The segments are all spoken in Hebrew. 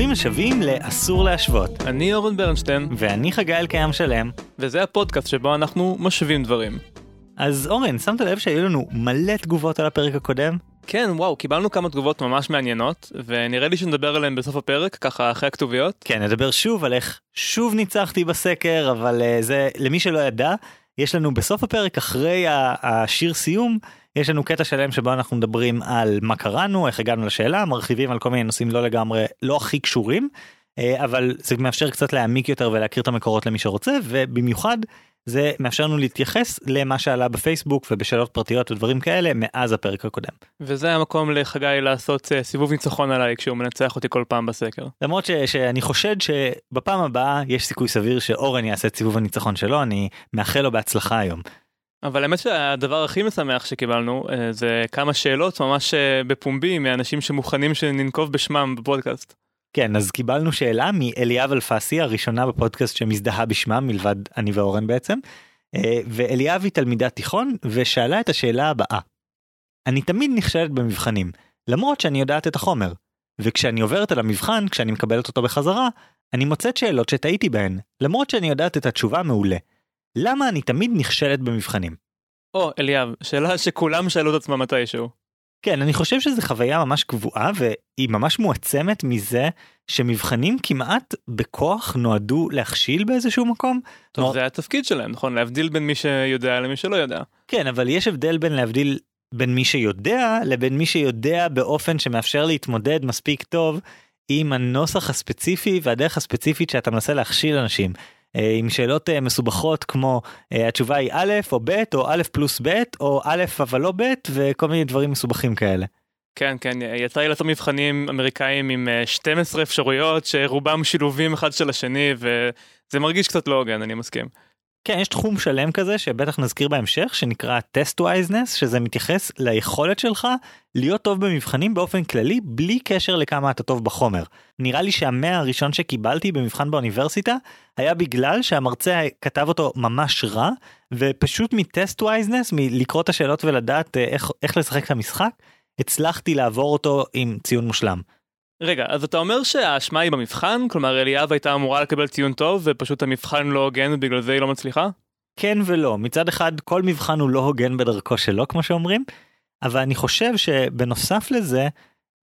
ברוכים השבים ל"אסור להשוות", אני אורן ברנשטיין, ואני חגי אלקיים שלם. וזה הפודקאסט שבו אנחנו משווים דברים. אז אורן, שמת לב שהיו לנו מלא תגובות על הפרק הקודם? כן, וואו, קיבלנו כמה תגובות ממש מעניינות, ונראה לי שנדבר עליהן בסוף הפרק, ככה אחרי הכתוביות. כן, נדבר שוב על איך שוב ניצחתי בסקר, אבל uh, זה, למי שלא ידע, יש לנו בסוף הפרק, אחרי השיר סיום, יש לנו קטע שלם שבו אנחנו מדברים על מה קראנו, איך הגענו לשאלה, מרחיבים על כל מיני נושאים לא לגמרי, לא הכי קשורים, אה, אבל זה מאפשר קצת להעמיק יותר ולהכיר את המקורות למי שרוצה, ובמיוחד זה מאפשר לנו להתייחס למה שעלה בפייסבוק ובשאלות פרטיות ודברים כאלה מאז הפרק הקודם. וזה המקום לחגי לעשות אה, סיבוב ניצחון עליי כשהוא מנצח אותי כל פעם בסקר. למרות ש, שאני חושד שבפעם הבאה יש סיכוי סביר שאורן יעשה את סיבוב הניצחון שלו, אני מאחל לו בהצלחה היום. אבל האמת שהדבר הכי משמח שקיבלנו אה, זה כמה שאלות ממש אה, בפומבי מאנשים שמוכנים שננקוב בשמם בפודקאסט. כן אז קיבלנו שאלה מאליאב אלפסי הראשונה בפודקאסט שמזדהה בשמם מלבד אני ואורן בעצם. אה, ואליאב היא תלמידת תיכון ושאלה את השאלה הבאה. אני תמיד נכשלת במבחנים למרות שאני יודעת את החומר וכשאני עוברת על המבחן כשאני מקבלת אותו בחזרה אני מוצאת שאלות שטעיתי בהן למרות שאני יודעת את התשובה מעולה. למה אני תמיד נכשלת במבחנים? או אליאב שאלה שכולם שאלו את עצמם מתישהו. כן אני חושב שזו חוויה ממש קבועה והיא ממש מועצמת מזה שמבחנים כמעט בכוח נועדו להכשיל באיזשהו מקום. טוב נוע... זה התפקיד שלהם נכון להבדיל בין מי שיודע למי שלא יודע. כן אבל יש הבדל בין להבדיל בין מי שיודע לבין מי שיודע באופן שמאפשר להתמודד מספיק טוב עם הנוסח הספציפי והדרך הספציפית שאתה מנסה להכשיל אנשים. אה, עם שאלות אה, מסובכות כמו אה, התשובה היא א' או ב' או א' פלוס ב' או א' אבל לא ב' וכל מיני דברים מסובכים כאלה. כן כן יצא לי לעשות מבחנים אמריקאים עם 12 אפשרויות שרובם שילובים אחד של השני וזה מרגיש קצת לא הוגן אני מסכים. כן יש תחום שלם כזה שבטח נזכיר בהמשך שנקרא טסט וייזנס שזה מתייחס ליכולת שלך להיות טוב במבחנים באופן כללי בלי קשר לכמה אתה טוב בחומר. נראה לי שהמאה הראשון שקיבלתי במבחן באוניברסיטה היה בגלל שהמרצה כתב אותו ממש רע ופשוט מטסט וייזנס מלקרוא את השאלות ולדעת אה, איך, איך לשחק את המשחק הצלחתי לעבור אותו עם ציון מושלם. רגע, אז אתה אומר שהאשמה היא במבחן? כלומר אליאב הייתה אמורה לקבל ציון טוב ופשוט המבחן לא הוגן ובגלל זה היא לא מצליחה? כן ולא, מצד אחד כל מבחן הוא לא הוגן בדרכו שלו כמו שאומרים, אבל אני חושב שבנוסף לזה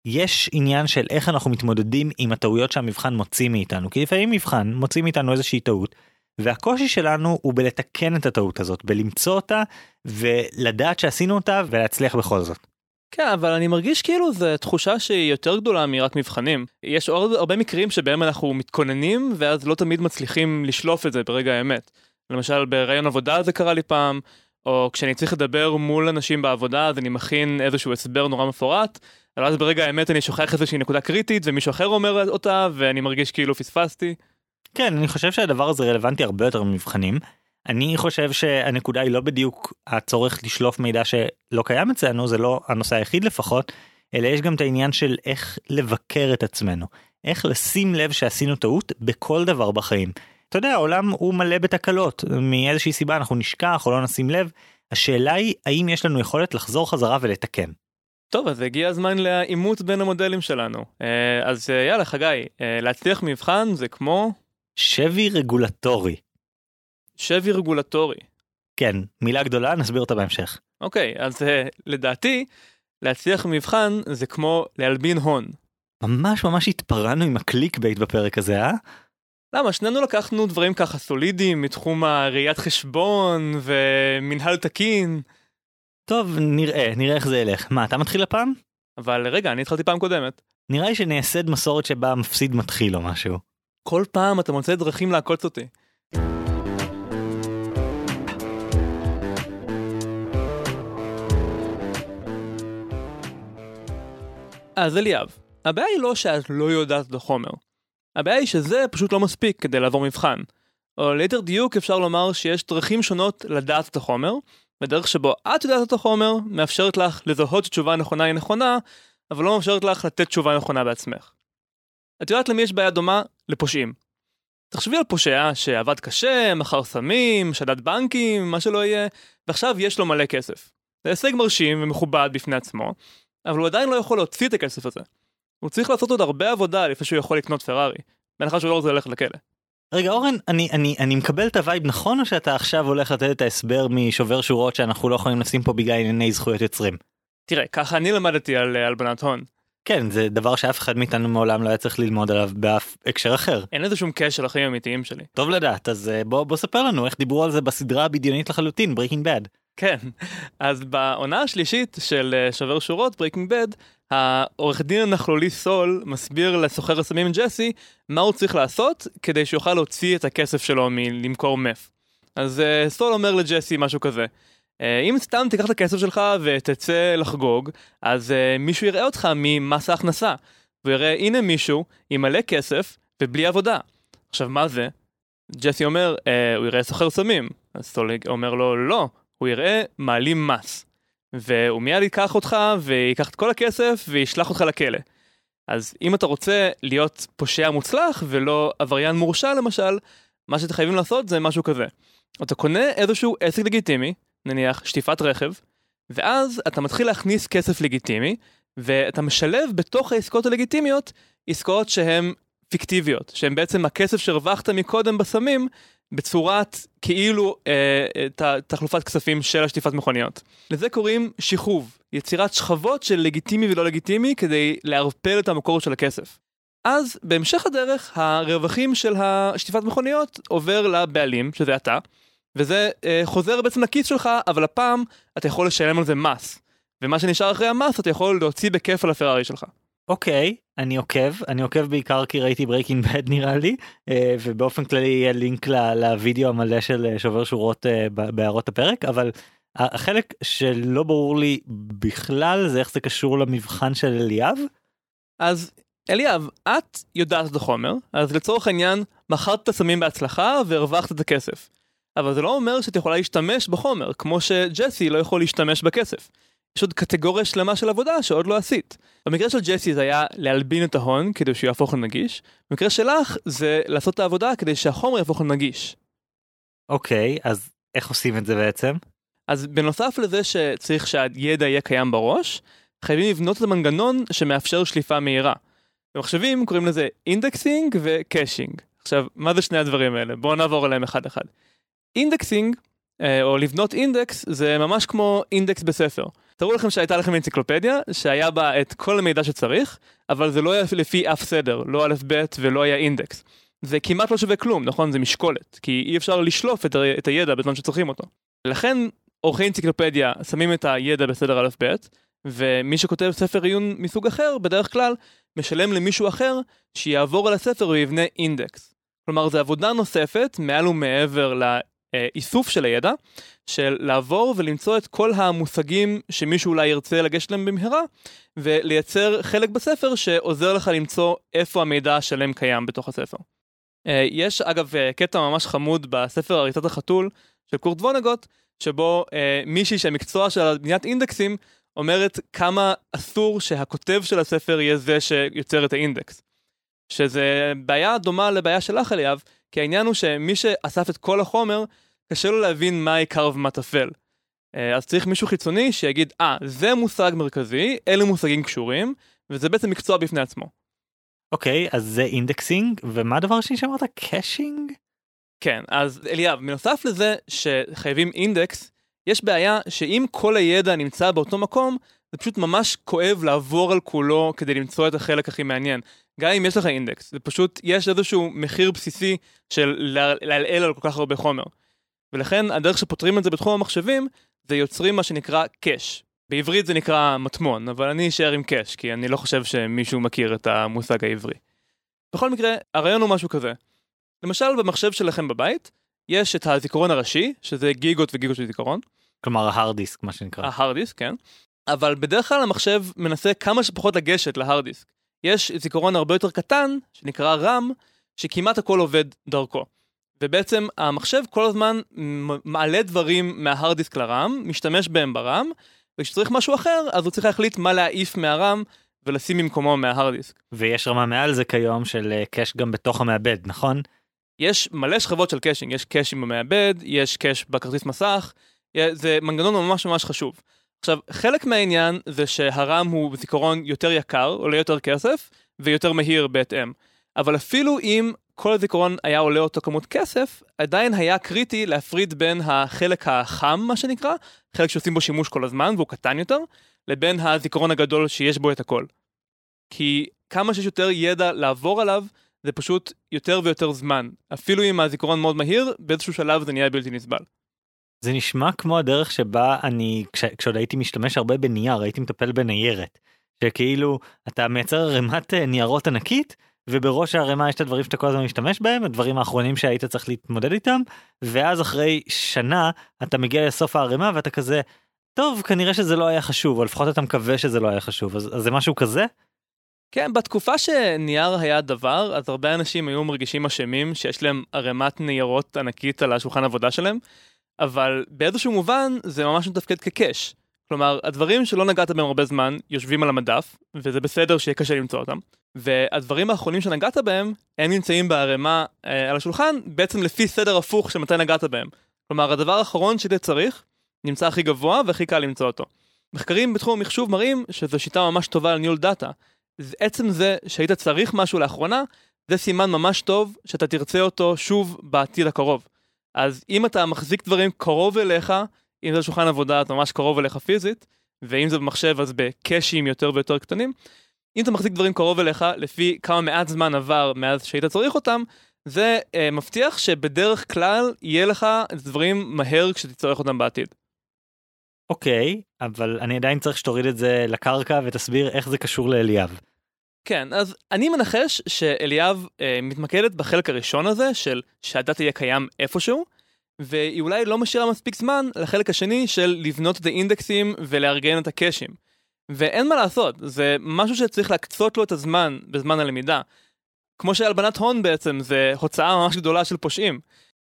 יש עניין של איך אנחנו מתמודדים עם הטעויות שהמבחן מוציא מאיתנו, כי לפעמים מבחן מוציא מאיתנו איזושהי טעות, והקושי שלנו הוא בלתקן את הטעות הזאת, בלמצוא אותה ולדעת שעשינו אותה ולהצליח בכל זאת. כן, אבל אני מרגיש כאילו זו תחושה שהיא יותר גדולה מרק מבחנים. יש עוד הרבה מקרים שבהם אנחנו מתכוננים, ואז לא תמיד מצליחים לשלוף את זה ברגע האמת. למשל בראיון עבודה זה קרה לי פעם, או כשאני צריך לדבר מול אנשים בעבודה אז אני מכין איזשהו הסבר נורא מפורט, אבל אז ברגע האמת אני שוכח איזושהי נקודה קריטית ומישהו אחר אומר אותה ואני מרגיש כאילו פספסתי. כן, אני חושב שהדבר הזה רלוונטי הרבה יותר ממבחנים. אני חושב שהנקודה היא לא בדיוק הצורך לשלוף מידע שלא קיים אצלנו זה לא הנושא היחיד לפחות אלא יש גם את העניין של איך לבקר את עצמנו איך לשים לב שעשינו טעות בכל דבר בחיים. אתה יודע העולם הוא מלא בתקלות מאיזושהי סיבה אנחנו נשכח או לא נשים לב השאלה היא האם יש לנו יכולת לחזור חזרה ולתקן. טוב אז הגיע הזמן לעימות בין המודלים שלנו אה, אז אה, יאללה חגי אה, להצליח מבחן זה כמו שבי רגולטורי. שבי רגולטורי. כן, מילה גדולה, נסביר אותה בהמשך. אוקיי, אז אה, לדעתי, להצליח במבחן זה כמו להלבין הון. ממש ממש התפרענו עם ה clickbait בפרק הזה, אה? למה? שנינו לקחנו דברים ככה סולידיים מתחום הראיית חשבון ומנהל תקין. טוב, נראה, נראה איך זה ילך. מה, אתה מתחיל הפעם? אבל רגע, אני התחלתי פעם קודמת. נראה לי שנייסד מסורת שבה המפסיד מתחיל או משהו. כל פעם אתה מוצא דרכים לעקוץ אותי. אז אליאב, הבעיה היא לא שאת לא יודעת את החומר. הבעיה היא שזה פשוט לא מספיק כדי לעבור מבחן. או ליתר דיוק אפשר לומר שיש דרכים שונות לדעת את החומר, ודרך שבו את יודעת את החומר מאפשרת לך לזהות שתשובה הנכונה היא נכונה, אבל לא מאפשרת לך לתת תשובה נכונה בעצמך. את יודעת למי יש בעיה דומה? לפושעים. תחשבי על פושע שעבד קשה, מכר סמים, שדד בנקים, מה שלא יהיה, ועכשיו יש לו מלא כסף. זה הישג מרשים ומכובד בפני עצמו, אבל הוא עדיין לא יכול להוציא את הכסף הזה. הוא צריך לעשות עוד הרבה עבודה לפני שהוא יכול לקנות פרארי. בהנחה שהוא לא רוצה ללכת לכלא. רגע אורן אני אני אני מקבל את ה vibe נכון או שאתה עכשיו הולך לתת את ההסבר משובר שורות שאנחנו לא יכולים לשים פה בגלל ענייני זכויות יוצרים. תראה, ככה אני למדתי על אה, הלבנת הון. כן זה דבר שאף אחד מאיתנו מעולם לא היה צריך ללמוד עליו באף הקשר אחר. אין לזה שום קשר לחיים האמיתיים שלי. טוב לדעת אז אה, בוא בוא ספר לנו איך דיברו על זה בסדרה הבדיונית לחלוטין Breaking Bad. כן, אז בעונה השלישית של אה, שובר שורות, Breaking Bad, העורך דין הנכלולי סול מסביר לסוחר הסמים ג'סי מה הוא צריך לעשות כדי שיוכל להוציא את הכסף שלו מלמכור מף. אז uh, סול אומר לג'סי משהו כזה, uh, אם סתם תיקח את הכסף שלך ותצא לחגוג, אז uh, מישהו יראה אותך ממס ההכנסה. הוא יראה הנה מישהו עם מלא כסף ובלי עבודה. עכשיו מה זה? ג'סי אומר, uh, הוא יראה סוחר סמים. אז סול אומר לו, לא, הוא יראה מעלים מס. והוא מיד ייקח אותך ויקח את כל הכסף וישלח אותך לכלא. אז אם אתה רוצה להיות פושע מוצלח ולא עבריין מורשע למשל, מה שאתם חייבים לעשות זה משהו כזה. אתה קונה איזשהו עסק לגיטימי, נניח שטיפת רכב, ואז אתה מתחיל להכניס כסף לגיטימי, ואתה משלב בתוך העסקאות הלגיטימיות עסקאות שהן פיקטיביות, שהן בעצם הכסף שהרווחת מקודם בסמים, בצורת כאילו אה, תחלופת כספים של השטיפת מכוניות. לזה קוראים שכבוב, יצירת שכבות של לגיטימי ולא לגיטימי כדי לערפל את המקור של הכסף. אז בהמשך הדרך הרווחים של השטיפת מכוניות עובר לבעלים, שזה אתה, וזה אה, חוזר בעצם לכיס שלך, אבל הפעם אתה יכול לשלם על זה מס. ומה שנשאר אחרי המס אתה יכול להוציא בכיף על הפרארי שלך. אוקיי אני עוקב אני עוקב בעיקר כי ראיתי Breaking Bad נראה לי אה, ובאופן כללי יהיה לינק לוידאו המלא של אה, שובר שורות אה, בהערות הפרק אבל החלק שלא ברור לי בכלל זה איך זה קשור למבחן של אליאב. אז אליאב את יודעת את החומר אז לצורך העניין מכרת את הסמים בהצלחה והרווחת את הכסף. אבל זה לא אומר שאת יכולה להשתמש בחומר כמו שג'סי לא יכול להשתמש בכסף. יש עוד קטגוריה שלמה של עבודה שעוד לא עשית. במקרה של ג'סי זה היה להלבין את ההון כדי שהוא יהפוך לנגיש, במקרה שלך זה לעשות את העבודה כדי שהחומר יהפוך לנגיש. אוקיי, אז איך עושים את זה בעצם? אז בנוסף לזה שצריך שהידע יהיה קיים בראש, חייבים לבנות את המנגנון שמאפשר שליפה מהירה. במחשבים קוראים לזה indexing ו caching. עכשיו, מה זה שני הדברים האלה? בואו נעבור עליהם אחד אחד. indexing, אה, או לבנות אינדקס, זה ממש כמו אינדקס בספר. תארו לכם שהייתה לכם אנציקלופדיה שהיה בה את כל המידע שצריך, אבל זה לא היה לפי אף סדר, לא א' ב' ולא היה אינדקס. זה כמעט לא שווה כלום, נכון? זה משקולת, כי אי אפשר לשלוף את, ה- את הידע בזמן שצריכים אותו. לכן עורכי אנציקלופדיה שמים את הידע בסדר א' ב', ומי שכותב ספר עיון מסוג אחר, בדרך כלל משלם למישהו אחר שיעבור על הספר ויבנה אינדקס. כלומר, זו עבודה נוספת, מעל ומעבר לאיסוף של הידע, של לעבור ולמצוא את כל המושגים שמישהו אולי ירצה לגשת להם במהרה, ולייצר חלק בספר שעוזר לך למצוא איפה המידע השלם קיים בתוך הספר. אה, יש אגב אה, קטע ממש חמוד בספר הריצת החתול של קורט וונגוט, שבו אה, מישהי שהמקצוע של בניית אינדקסים אומרת כמה אסור שהכותב של הספר יהיה זה שיוצר את האינדקס. שזה בעיה דומה לבעיה שלך אליאב, כי העניין הוא שמי שאסף את כל החומר קשה לו להבין מה עיקר ומה טפל. אה, אז צריך מישהו חיצוני שיגיד, אה, זה מושג מרכזי, אלה מושגים קשורים, וזה בעצם מקצוע בפני עצמו. אוקיי, אז זה indexing, ומה הדבר השני שאמרת? caching? כן, אז אליאב, בנוסף לזה שחייבים אינדקס, יש בעיה שאם כל הידע נמצא באותו מקום, זה פשוט ממש כואב לעבור על כולו כדי למצוא את החלק הכי מעניין. גם אם יש לך אינדקס, זה פשוט, יש איזשהו מחיר בסיסי של לעלעל על כל כך הרבה חומר. ולכן הדרך שפותרים את זה בתחום המחשבים, זה יוצרים מה שנקרא קאש. בעברית זה נקרא מטמון, אבל אני אשאר עם קאש, כי אני לא חושב שמישהו מכיר את המושג העברי. בכל מקרה, הרעיון הוא משהו כזה. למשל במחשב שלכם בבית, יש את הזיכרון הראשי, שזה גיגות וגיגות של זיכרון. כלומר ההארד דיסק מה שנקרא. ההארד דיסק, כן. אבל בדרך כלל המחשב מנסה כמה שפחות לגשת להארד דיסק. יש זיכרון הרבה יותר קטן, שנקרא RAM, שכמעט הכל עובד דרכו. ובעצם המחשב כל הזמן מעלה דברים מה hard disk ל RAM, משתמש בהם ב RAM, וכשצריך משהו אחר, אז הוא צריך להחליט מה להעיף מה RAM ולשים במקומו מה hard disk. ויש רמה מעל זה כיום של cache אה, גם בתוך המעבד, נכון? יש מלא שכבות של caching, יש קאשים במעבד, יש cache בכרטיס מסך, זה מנגנון ממש ממש חשוב. עכשיו, חלק מהעניין זה שהרם הוא זיכרון יותר יקר, עולה יותר כסף, ויותר מהיר בהתאם. אבל אפילו אם כל הזיכרון היה עולה אותו כמות כסף, עדיין היה קריטי להפריד בין החלק החם, מה שנקרא, חלק שעושים בו שימוש כל הזמן והוא קטן יותר, לבין הזיכרון הגדול שיש בו את הכל. כי כמה שיש יותר ידע לעבור עליו, זה פשוט יותר ויותר זמן. אפילו אם הזיכרון מאוד מהיר, באיזשהו שלב זה נהיה בלתי נסבל. זה נשמע כמו הדרך שבה אני כש, כשעוד הייתי משתמש הרבה בנייר הייתי מטפל בניירת. שכאילו אתה מייצר ערימת אה, ניירות ענקית ובראש הערימה יש את הדברים שאתה כל הזמן משתמש בהם הדברים האחרונים שהיית צריך להתמודד איתם ואז אחרי שנה אתה מגיע לסוף הערימה ואתה כזה טוב כנראה שזה לא היה חשוב או לפחות אתה מקווה שזה לא היה חשוב אז, אז זה משהו כזה. כן, בתקופה שנייר היה דבר, אז הרבה אנשים היו מרגישים אשמים שיש להם ערימת ניירות ענקית על השולחן עבודה שלהם, אבל באיזשהו מובן זה ממש מתפקד כקאש. כלומר, הדברים שלא נגעת בהם הרבה זמן יושבים על המדף, וזה בסדר שיהיה קשה למצוא אותם. והדברים האחרונים שנגעת בהם, הם נמצאים בערימה אה, על השולחן, בעצם לפי סדר הפוך של מתי נגעת בהם. כלומר, הדבר האחרון שאתה צריך, נמצא הכי גבוה והכי קל למצוא אותו. מחקרים בתחום המחשוב מראים שזו שיטה ממש טובה לניהול דאטה. עצם זה שהיית צריך משהו לאחרונה, זה סימן ממש טוב שאתה תרצה אותו שוב בעתיד הקרוב. אז אם אתה מחזיק דברים קרוב אליך, אם זה שולחן עבודה אתה ממש קרוב אליך פיזית, ואם זה במחשב אז בקאשים יותר ויותר קטנים, אם אתה מחזיק דברים קרוב אליך, לפי כמה מעט זמן עבר מאז שהיית צריך אותם, זה אה, מבטיח שבדרך כלל יהיה לך דברים מהר כשתצטרך אותם בעתיד. אוקיי, אבל אני עדיין צריך שתוריד את זה לקרקע ותסביר איך זה קשור לאליאב. כן, אז אני מנחש שאליאב אה, מתמקדת בחלק הראשון הזה של שהדאטה יהיה קיים איפשהו, והיא אולי לא משאירה מספיק זמן לחלק השני של לבנות את האינדקסים ולארגן את הקאשים. ואין מה לעשות, זה משהו שצריך להקצות לו את הזמן בזמן הלמידה. כמו שהלבנת הון בעצם זה הוצאה ממש גדולה של פושעים.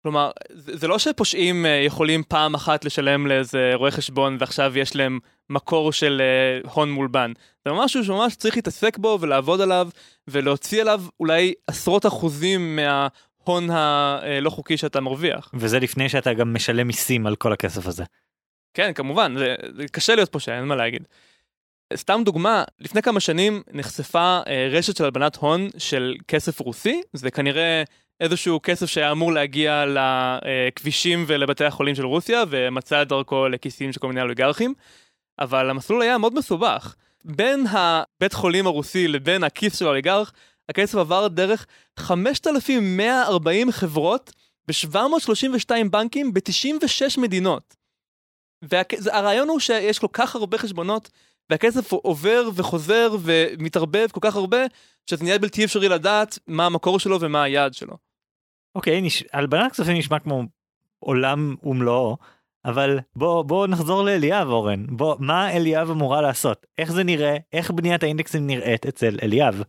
כלומר, זה, זה לא שפושעים אה, יכולים פעם אחת לשלם לאיזה רואה חשבון ועכשיו יש להם מקור של uh, הון מולבן. זה משהו שממש צריך להתעסק בו ולעבוד עליו ולהוציא עליו אולי עשרות אחוזים מההון הלא חוקי שאתה מרוויח. וזה לפני שאתה גם משלם מיסים על כל הכסף הזה. כן, כמובן, זה, זה קשה להיות פושע, אין מה להגיד. סתם דוגמה, לפני כמה שנים נחשפה uh, רשת של הלבנת הון של כסף רוסי, זה כנראה איזשהו כסף שהיה אמור להגיע לכבישים ולבתי החולים של רוסיה ומצא את דרכו לכיסים של כל מיני אוליגרכים. אבל המסלול היה מאוד מסובך. בין הבית חולים הרוסי לבין הכיס של האוליגרך, הכסף עבר דרך 5,140 חברות ב-732 בנקים ב-96 מדינות. והרעיון הוא שיש כל כך הרבה חשבונות, והכסף עובר וחוזר ומתערבב כל כך הרבה, שזה נהיה בלתי אפשרי לדעת מה המקור שלו ומה היעד שלו. אוקיי, נש... הלבנת כספים נשמע כמו עולם ומלואו. אבל בוא בוא נחזור לאליאב אורן בוא מה אליאב אמורה לעשות איך זה נראה איך בניית האינדקסים נראית אצל אליאב.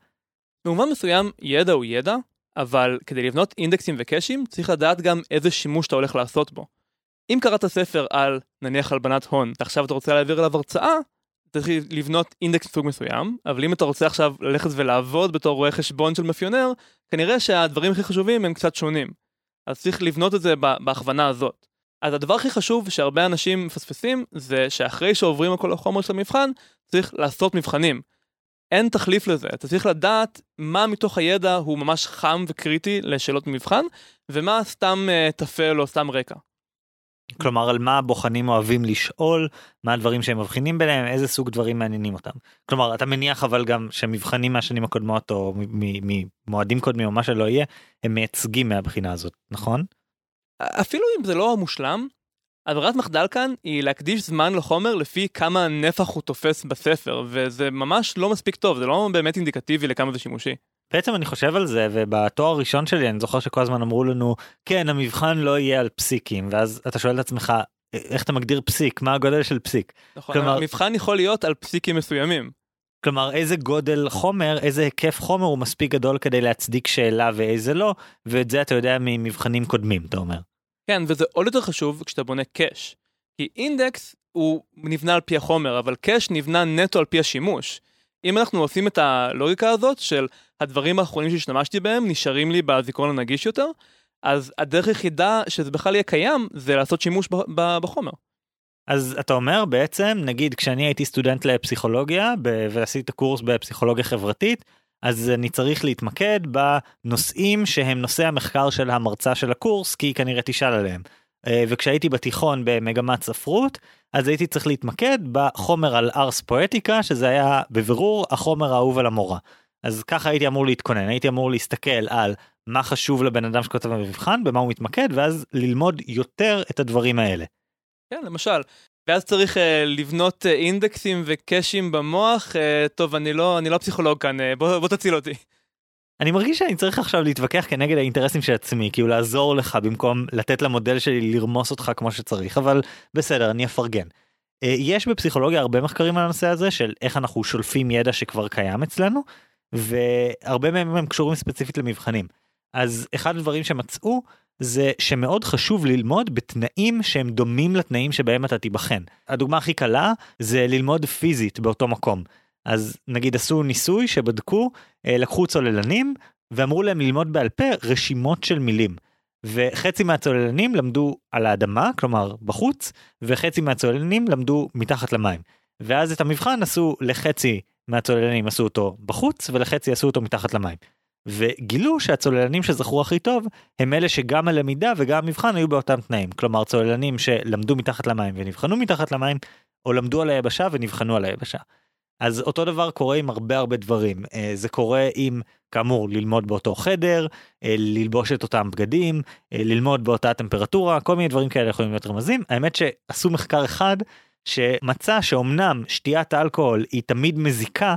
במובן מסוים ידע הוא ידע אבל כדי לבנות אינדקסים וקאשים צריך לדעת גם איזה שימוש אתה הולך לעשות בו. אם קראת ספר על נניח הלבנת הון ועכשיו אתה רוצה להעביר אליו הרצאה צריך לבנות אינדקס סוג מסוים אבל אם אתה רוצה עכשיו ללכת ולעבוד בתור רואה חשבון של מאפיונר כנראה שהדברים הכי חשובים הם קצת שונים. אז צריך לבנות את זה בהכוונה הזאת. אז הדבר הכי חשוב שהרבה אנשים מפספסים זה שאחרי שעוברים על כל החומר של המבחן צריך לעשות מבחנים. אין תחליף לזה, אתה צריך לדעת מה מתוך הידע הוא ממש חם וקריטי לשאלות במבחן ומה סתם uh, טפל או סתם רקע. כלומר על מה הבוחנים אוהבים לשאול מה הדברים שהם מבחינים ביניהם איזה סוג דברים מעניינים אותם. כלומר אתה מניח אבל גם שמבחנים מהשנים הקודמות או ממועדים קודמים או מה שלא יהיה הם מייצגים מהבחינה הזאת נכון? אפילו אם זה לא המושלם, הברירת מחדל כאן היא להקדיש זמן לחומר לפי כמה נפח הוא תופס בספר, וזה ממש לא מספיק טוב, זה לא באמת אינדיקטיבי לכמה זה שימושי. בעצם אני חושב על זה ובתואר הראשון שלי אני זוכר שכל הזמן אמרו לנו כן המבחן לא יהיה על פסיקים ואז אתה שואל את עצמך איך אתה מגדיר פסיק מה הגודל של פסיק. נכון, כלומר, המבחן יכול להיות על פסיקים מסוימים. כלומר איזה גודל חומר איזה היקף חומר הוא מספיק גדול כדי להצדיק שאלה ואיזה לא ואת זה אתה יודע ממבחנים קודמים אתה אומר. כן, וזה עוד יותר חשוב כשאתה בונה קאש. כי אינדקס הוא נבנה על פי החומר, אבל קאש נבנה נטו על פי השימוש. אם אנחנו עושים את הלוגיקה הזאת של הדברים האחרונים שהשתמשתי בהם נשארים לי בזיכרון הנגיש יותר, אז הדרך היחידה שזה בכלל יהיה קיים זה לעשות שימוש בחומר. אז אתה אומר בעצם נגיד כשאני הייתי סטודנט לפסיכולוגיה ב- ועשיתי קורס בפסיכולוגיה חברתית אז אני צריך להתמקד בנושאים שהם נושאי המחקר של המרצה של הקורס כי היא כנראה תשאל עליהם. אה, וכשהייתי בתיכון במגמת ספרות אז הייתי צריך להתמקד בחומר על ארס פואטיקה שזה היה בבירור החומר האהוב על המורה. אז ככה הייתי אמור להתכונן הייתי אמור להסתכל על מה חשוב לבן אדם שכותב במבחן במה הוא מתמקד ואז ללמוד יותר את הדברים האלה. כן, למשל. ואז צריך uh, לבנות uh, אינדקסים וקאשים במוח, uh, טוב, אני לא, אני לא פסיכולוג כאן, uh, בוא, בוא תציל אותי. אני מרגיש שאני צריך עכשיו להתווכח כנגד האינטרסים של עצמי, כאילו לעזור לך במקום לתת למודל שלי לרמוס אותך כמו שצריך, אבל בסדר, אני אפרגן. יש בפסיכולוגיה הרבה מחקרים על הנושא הזה של איך אנחנו שולפים ידע שכבר קיים אצלנו, והרבה מהם הם קשורים ספציפית למבחנים. אז אחד הדברים שמצאו זה שמאוד חשוב ללמוד בתנאים שהם דומים לתנאים שבהם אתה תיבחן. הדוגמה הכי קלה זה ללמוד פיזית באותו מקום. אז נגיד עשו ניסוי שבדקו, אה, לקחו צוללנים ואמרו להם ללמוד בעל פה רשימות של מילים. וחצי מהצוללנים למדו על האדמה, כלומר בחוץ, וחצי מהצוללנים למדו מתחת למים. ואז את המבחן עשו לחצי מהצוללנים עשו אותו בחוץ ולחצי עשו אותו מתחת למים. וגילו שהצוללנים שזכרו הכי טוב הם אלה שגם הלמידה וגם המבחן היו באותם תנאים. כלומר צוללנים שלמדו מתחת למים ונבחנו מתחת למים או למדו על היבשה ונבחנו על היבשה. אז אותו דבר קורה עם הרבה הרבה דברים. אה, זה קורה עם כאמור ללמוד באותו חדר אה, ללבוש את אותם בגדים אה, ללמוד באותה טמפרטורה כל מיני דברים כאלה יכולים להיות רמזים. האמת שעשו מחקר אחד שמצא שאומנם שתיית אלכוהול היא תמיד מזיקה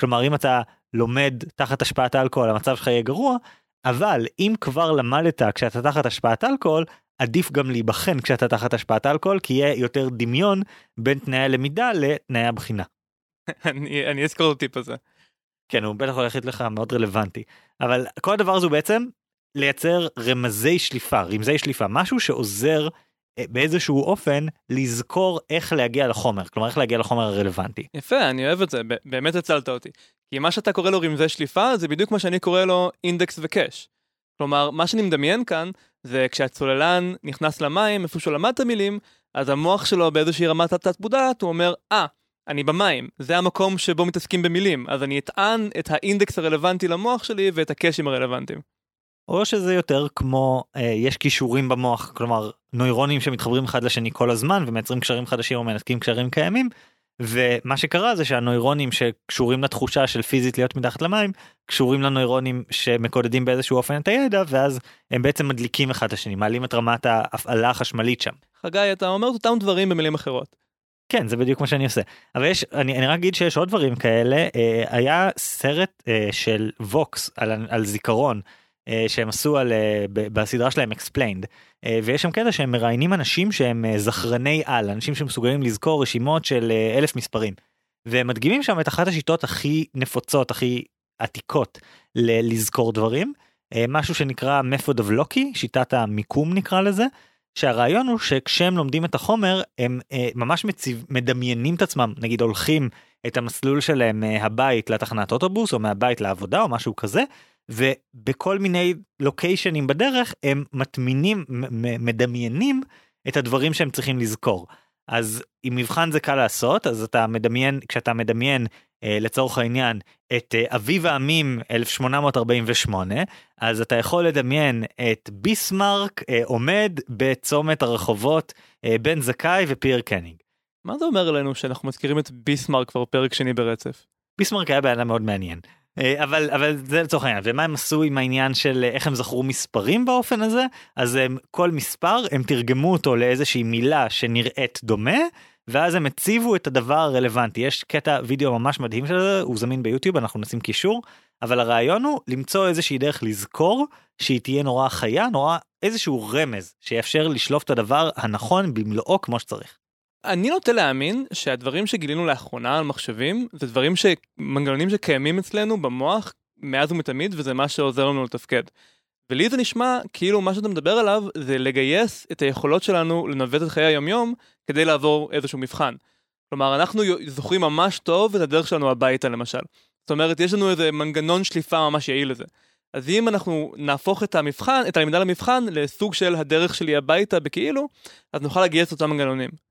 כלומר אם אתה לומד תחת השפעת אלכוהול המצב שלך יהיה גרוע, אבל אם כבר למדת כשאתה תחת השפעת אלכוהול, עדיף גם להיבחן כשאתה תחת השפעת אלכוהול, כי יהיה יותר דמיון בין תנאי הלמידה לתנאי הבחינה. אני, אני אזכור את הטיפ הזה. כן, הוא בטח הולך לך מאוד רלוונטי. אבל כל הדבר הזה הוא בעצם לייצר רמזי שליפה, רמזי שליפה, משהו שעוזר באיזשהו אופן לזכור איך להגיע לחומר, כלומר איך להגיע לחומר הרלוונטי. יפה, אני אוהב את זה, באמת הצלת אותי. כי מה שאתה קורא לו רמזי שליפה זה בדיוק מה שאני קורא לו אינדקס וקאש. כלומר, מה שאני מדמיין כאן זה כשהצוללן נכנס למים, איפה שהוא למד את המילים, אז המוח שלו באיזושהי רמת תת מודעת, הוא אומר, אה, ah, אני במים, זה המקום שבו מתעסקים במילים, אז אני אטען את האינדקס הרלוונטי למוח שלי ואת הקאשים הרלוונטיים. או שזה יותר כמו אה, יש כישורים במוח כלומר נוירונים שמתחברים אחד לשני כל הזמן ומייצרים קשרים חדשים או מנתקים קשרים קיימים. ומה שקרה זה שהנוירונים שקשורים לתחושה של פיזית להיות מתחת למים קשורים לנוירונים שמקודדים באיזשהו אופן את הידע ואז הם בעצם מדליקים אחד את השני מעלים את רמת ההפעלה החשמלית שם. חגי אתה אומר את אותם דברים במילים אחרות. כן זה בדיוק מה שאני עושה אבל יש אני, אני רק אגיד שיש עוד דברים כאלה אה, היה סרט אה, של ווקס על, על זיכרון שהם עשו על, אה, בסדרה שלהם explained אה, ויש שם קטע שהם מראיינים אנשים שהם זכרני על אנשים שמסוגלים לזכור רשימות של אלף מספרים. והם מדגימים שם את אחת השיטות הכי נפוצות הכי עתיקות ל- לזכור דברים משהו שנקרא method of לוקי שיטת המיקום נקרא לזה. שהרעיון הוא שכשהם לומדים את החומר הם אה, ממש מציב, מדמיינים את עצמם נגיד הולכים את המסלול שלהם מהבית לתחנת אוטובוס או מהבית לעבודה או משהו כזה ובכל מיני לוקיישנים בדרך הם מטמינים מדמיינים את הדברים שהם צריכים לזכור. אז אם מבחן זה קל לעשות אז אתה מדמיין כשאתה מדמיין אה, לצורך העניין את אה, אביב העמים 1848 אז אתה יכול לדמיין את ביסמרק אה, עומד בצומת הרחובות אה, בן זכאי ופייר קניג. מה זה אומר עלינו שאנחנו מזכירים את ביסמרק כבר פרק שני ברצף? ביסמרק היה בן מאוד מעניין. אה, אבל אבל זה לצורך העניין ומה הם עשו עם העניין של אה, איך הם זכרו מספרים באופן הזה אז הם כל מספר הם תרגמו אותו לאיזושהי מילה שנראית דומה ואז הם הציבו את הדבר הרלוונטי יש קטע וידאו ממש מדהים של זה הוא זמין ביוטיוב אנחנו נשים קישור אבל הרעיון הוא למצוא איזושהי דרך לזכור שהיא תהיה נורא חיה נורא איזשהו רמז שיאפשר לשלוף את הדבר הנכון במלואו כמו שצריך. אני נוטה להאמין שהדברים שגילינו לאחרונה על מחשבים זה דברים שמנגנונים שקיימים אצלנו במוח מאז ומתמיד וזה מה שעוזר לנו לתפקד. ולי זה נשמע כאילו מה שאתה מדבר עליו זה לגייס את היכולות שלנו לנווט את חיי היומיום כדי לעבור איזשהו מבחן. כלומר אנחנו זוכרים ממש טוב את הדרך שלנו הביתה למשל. זאת אומרת יש לנו איזה מנגנון שליפה ממש יעיל לזה. אז אם אנחנו נהפוך את המבחן, את הלמידה למבחן לסוג של הדרך שלי הביתה בכאילו, אז נוכל לגייס אותם מנגנונים.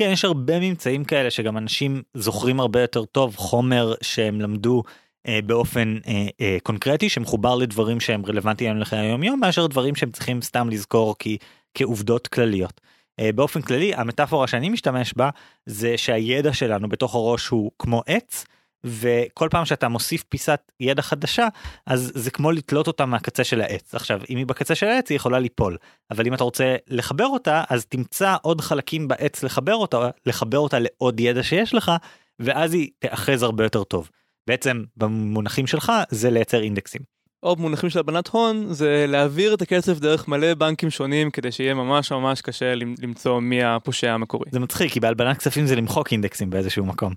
כן, יש הרבה ממצאים כאלה שגם אנשים זוכרים הרבה יותר טוב חומר שהם למדו אה, באופן אה, אה, קונקרטי שמחובר לדברים שהם רלוונטיים לחיי היום יום מאשר דברים שהם צריכים סתם לזכור כי כעובדות כלליות. אה, באופן כללי המטאפורה שאני משתמש בה זה שהידע שלנו בתוך הראש הוא כמו עץ. וכל פעם שאתה מוסיף פיסת ידע חדשה אז זה כמו לתלות אותה מהקצה של העץ עכשיו אם היא בקצה של העץ היא יכולה ליפול אבל אם אתה רוצה לחבר אותה אז תמצא עוד חלקים בעץ לחבר אותה לחבר אותה לעוד ידע שיש לך ואז היא תאחז הרבה יותר טוב בעצם במונחים שלך זה לייצר אינדקסים. או במונחים של הלבנת הון זה להעביר את הכסף דרך מלא בנקים שונים כדי שיהיה ממש ממש קשה למצוא מי הפושע המקורי. זה מצחיק כי בהלבנת כספים זה למחוק אינדקסים באיזשהו מקום.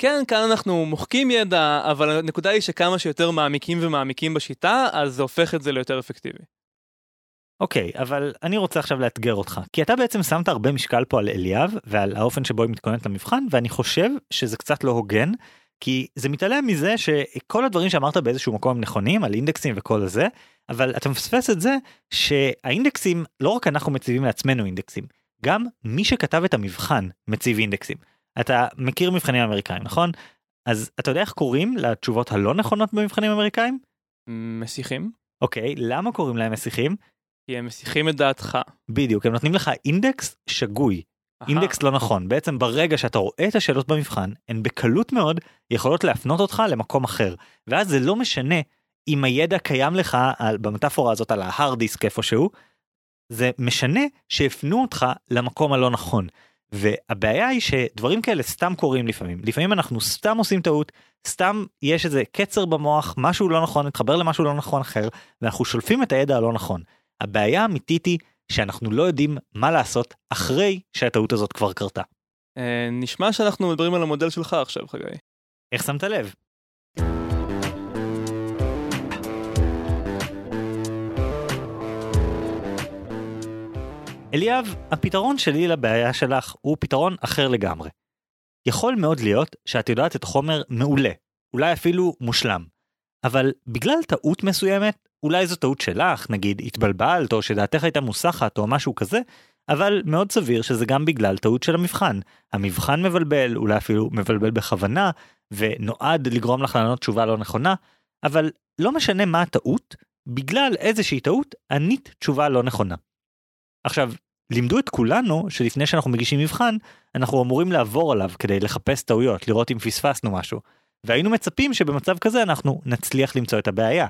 כן, כאן אנחנו מוחקים ידע, אבל הנקודה היא שכמה שיותר מעמיקים ומעמיקים בשיטה, אז זה הופך את זה ליותר אפקטיבי. אוקיי, okay, אבל אני רוצה עכשיו לאתגר אותך, כי אתה בעצם שמת הרבה משקל פה על אליאב ועל האופן שבו היא מתכוננת למבחן, ואני חושב שזה קצת לא הוגן, כי זה מתעלם מזה שכל הדברים שאמרת באיזשהו מקום הם נכונים על אינדקסים וכל זה, אבל אתה מפספס את זה שהאינדקסים, לא רק אנחנו מציבים לעצמנו אינדקסים, גם מי שכתב את המבחן מציב אינדקסים. אתה מכיר מבחנים אמריקאים נכון? אז אתה יודע איך קוראים לתשובות הלא נכונות במבחנים אמריקאים? מסיחים. אוקיי, למה קוראים להם מסיחים? כי הם מסיחים את דעתך. בדיוק, הם נותנים לך אינדקס שגוי. אינדקס לא נכון בעצם ברגע שאתה רואה את השאלות במבחן הן בקלות מאוד יכולות להפנות אותך למקום אחר ואז זה לא משנה אם הידע קיים לך על, במטאפורה הזאת על ההארד דיסק איפשהו זה משנה שהפנו אותך למקום הלא נכון והבעיה היא שדברים כאלה סתם קורים לפעמים לפעמים אנחנו סתם עושים טעות סתם יש איזה קצר במוח משהו לא נכון מתחבר למשהו לא נכון אחר ואנחנו שולפים את הידע הלא נכון. הבעיה האמיתית היא שאנחנו לא יודעים מה לעשות אחרי שהטעות הזאת כבר קרתה. אה, נשמע שאנחנו מדברים על המודל שלך עכשיו חגי. איך שמת לב? אליאב, הפתרון שלי לבעיה שלך הוא פתרון אחר לגמרי. יכול מאוד להיות שאת יודעת את החומר מעולה, אולי אפילו מושלם, אבל בגלל טעות מסוימת, אולי זו טעות שלך, נגיד התבלבלת או שדעתך הייתה מוסחת או משהו כזה, אבל מאוד סביר שזה גם בגלל טעות של המבחן. המבחן מבלבל, אולי אפילו מבלבל בכוונה, ונועד לגרום לך לענות תשובה לא נכונה, אבל לא משנה מה הטעות, בגלל איזושהי טעות ענית תשובה לא נכונה. עכשיו, לימדו את כולנו שלפני שאנחנו מגישים מבחן, אנחנו אמורים לעבור עליו כדי לחפש טעויות, לראות אם פספסנו משהו. והיינו מצפים שבמצב כזה אנחנו נצליח למצוא את הבעיה.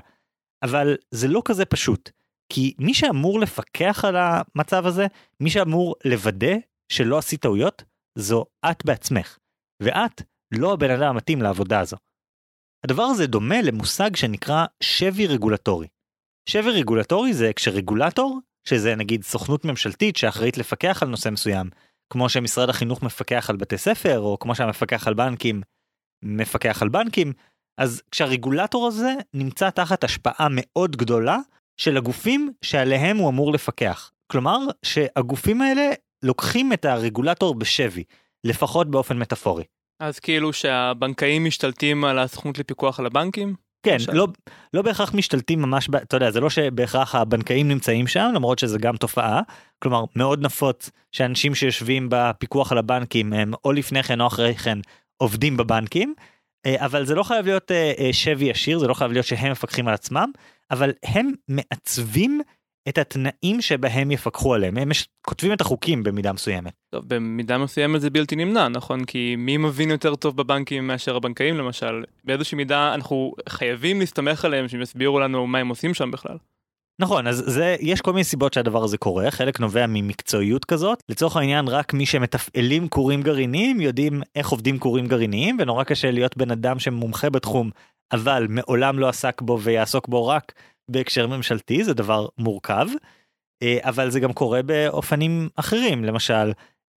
אבל זה לא כזה פשוט, כי מי שאמור לפקח על המצב הזה, מי שאמור לוודא שלא עשית טעויות, זו את בעצמך, ואת לא הבן אדם המתאים לעבודה הזו. הדבר הזה דומה למושג שנקרא שבי רגולטורי. שבי רגולטורי זה כשרגולטור, שזה נגיד סוכנות ממשלתית שאחראית לפקח על נושא מסוים, כמו שמשרד החינוך מפקח על בתי ספר, או כמו שהמפקח על בנקים מפקח על בנקים, אז כשהרגולטור הזה נמצא תחת השפעה מאוד גדולה של הגופים שעליהם הוא אמור לפקח. כלומר שהגופים האלה לוקחים את הרגולטור בשבי, לפחות באופן מטאפורי. אז כאילו שהבנקאים משתלטים על הסוכנות לפיקוח על הבנקים? כן, לא, לא בהכרח משתלטים ממש, אתה יודע, זה לא שבהכרח הבנקאים נמצאים שם, למרות שזה גם תופעה. כלומר, מאוד נפוץ שאנשים שיושבים בפיקוח על הבנקים הם או לפני כן או אחרי כן עובדים בבנקים, אה, אבל זה לא חייב להיות אה, אה, שבי ישיר, זה לא חייב להיות שהם מפקחים על עצמם, אבל הם מעצבים את התנאים שבהם יפקחו עליהם, הם כותבים את החוקים במידה מסוימת. טוב, במידה מסוימת זה בלתי נמנע, נכון? כי מי מבין יותר טוב בבנקים מאשר הבנקאים למשל? באיזושהי מידה אנחנו חייבים להסתמך עליהם שהם יסבירו לנו מה הם עושים שם בכלל. נכון אז זה יש כל מיני סיבות שהדבר הזה קורה חלק נובע ממקצועיות כזאת לצורך העניין רק מי שמתפעלים כורים גרעיניים יודעים איך עובדים כורים גרעיניים ונורא קשה להיות בן אדם שמומחה בתחום אבל מעולם לא עסק בו ויעסוק בו רק בהקשר ממשלתי זה דבר מורכב אה, אבל זה גם קורה באופנים אחרים למשל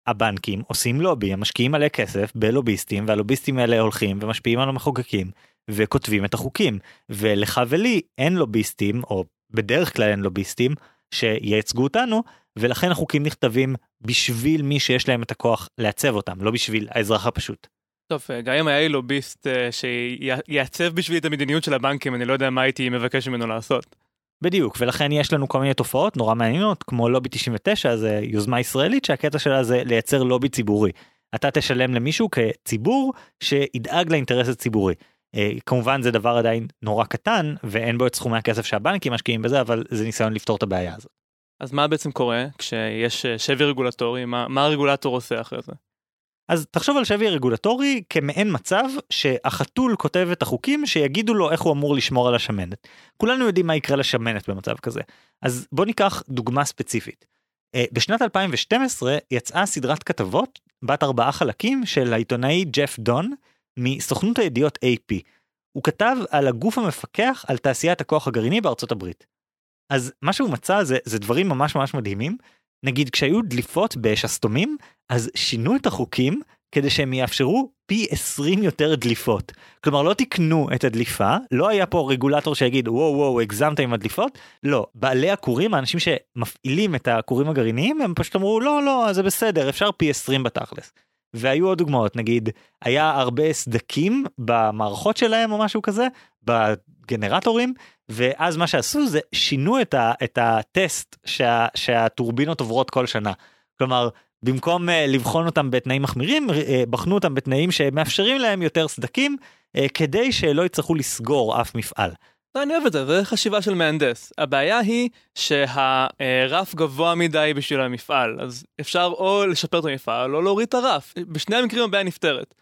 הבנקים עושים לובי הם משקיעים מלא כסף בלוביסטים והלוביסטים האלה הולכים ומשפיעים על המחוקקים וכותבים את החוקים ולך ולי אין לוביסטים או בדרך כלל אין לוביסטים שייצגו אותנו ולכן החוקים נכתבים בשביל מי שיש להם את הכוח לעצב אותם לא בשביל האזרח הפשוט. טוב גם אם היה לי לוביסט שיעצב בשבילי את המדיניות של הבנקים אני לא יודע מה הייתי מבקש ממנו לעשות. בדיוק, ולכן יש לנו כל מיני תופעות נורא מעניינות, כמו לובי 99, זה יוזמה ישראלית שהקטע שלה זה לייצר לובי ציבורי. אתה תשלם למישהו כציבור שידאג לאינטרס הציבורי. אה, כמובן זה דבר עדיין נורא קטן ואין בו את סכומי הכסף שהבנקים משקיעים בזה, אבל זה ניסיון לפתור את הבעיה הזאת. אז מה בעצם קורה כשיש אה, שבי רגולטורי, מה, מה הרגולטור עושה אחרי זה? אז תחשוב על שבי רגולטורי כמעין מצב שהחתול כותב את החוקים שיגידו לו איך הוא אמור לשמור על השמנת. כולנו יודעים מה יקרה לשמנת במצב כזה. אז בוא ניקח דוגמה ספציפית. אה, בשנת 2012 יצאה סדרת כתבות בת ארבעה חלקים של העיתונאי ג'ף דון מסוכנות הידיעות AP. הוא כתב על הגוף המפקח על תעשיית הכוח הגרעיני בארצות הברית. אז מה שהוא מצא זה, זה דברים ממש ממש מדהימים. נגיד כשהיו דליפות בשסתומים אז שינו את החוקים כדי שהם יאפשרו פי 20 יותר דליפות. כלומר לא תקנו את הדליפה, לא היה פה רגולטור שיגיד וואו וואו הגזמת עם הדליפות, לא, בעלי הכורים, האנשים שמפעילים את הכורים הגרעיניים הם פשוט אמרו לא לא זה בסדר אפשר פי 20 בתכלס. והיו עוד דוגמאות נגיד היה הרבה סדקים במערכות שלהם או משהו כזה בגנרטורים ואז מה שעשו זה שינו את, ה, את הטסט שה, שהטורבינות עוברות כל שנה. כלומר במקום uh, לבחון אותם בתנאים מחמירים uh, בחנו אותם בתנאים שמאפשרים להם יותר סדקים uh, כדי שלא יצטרכו לסגור אף מפעל. אני אוהב את זה, זה חשיבה של מהנדס. הבעיה היא שהרף גבוה מדי בשביל המפעל, אז אפשר או לשפר את המפעל או להוריד את הרף. בשני המקרים הבעיה נפתרת.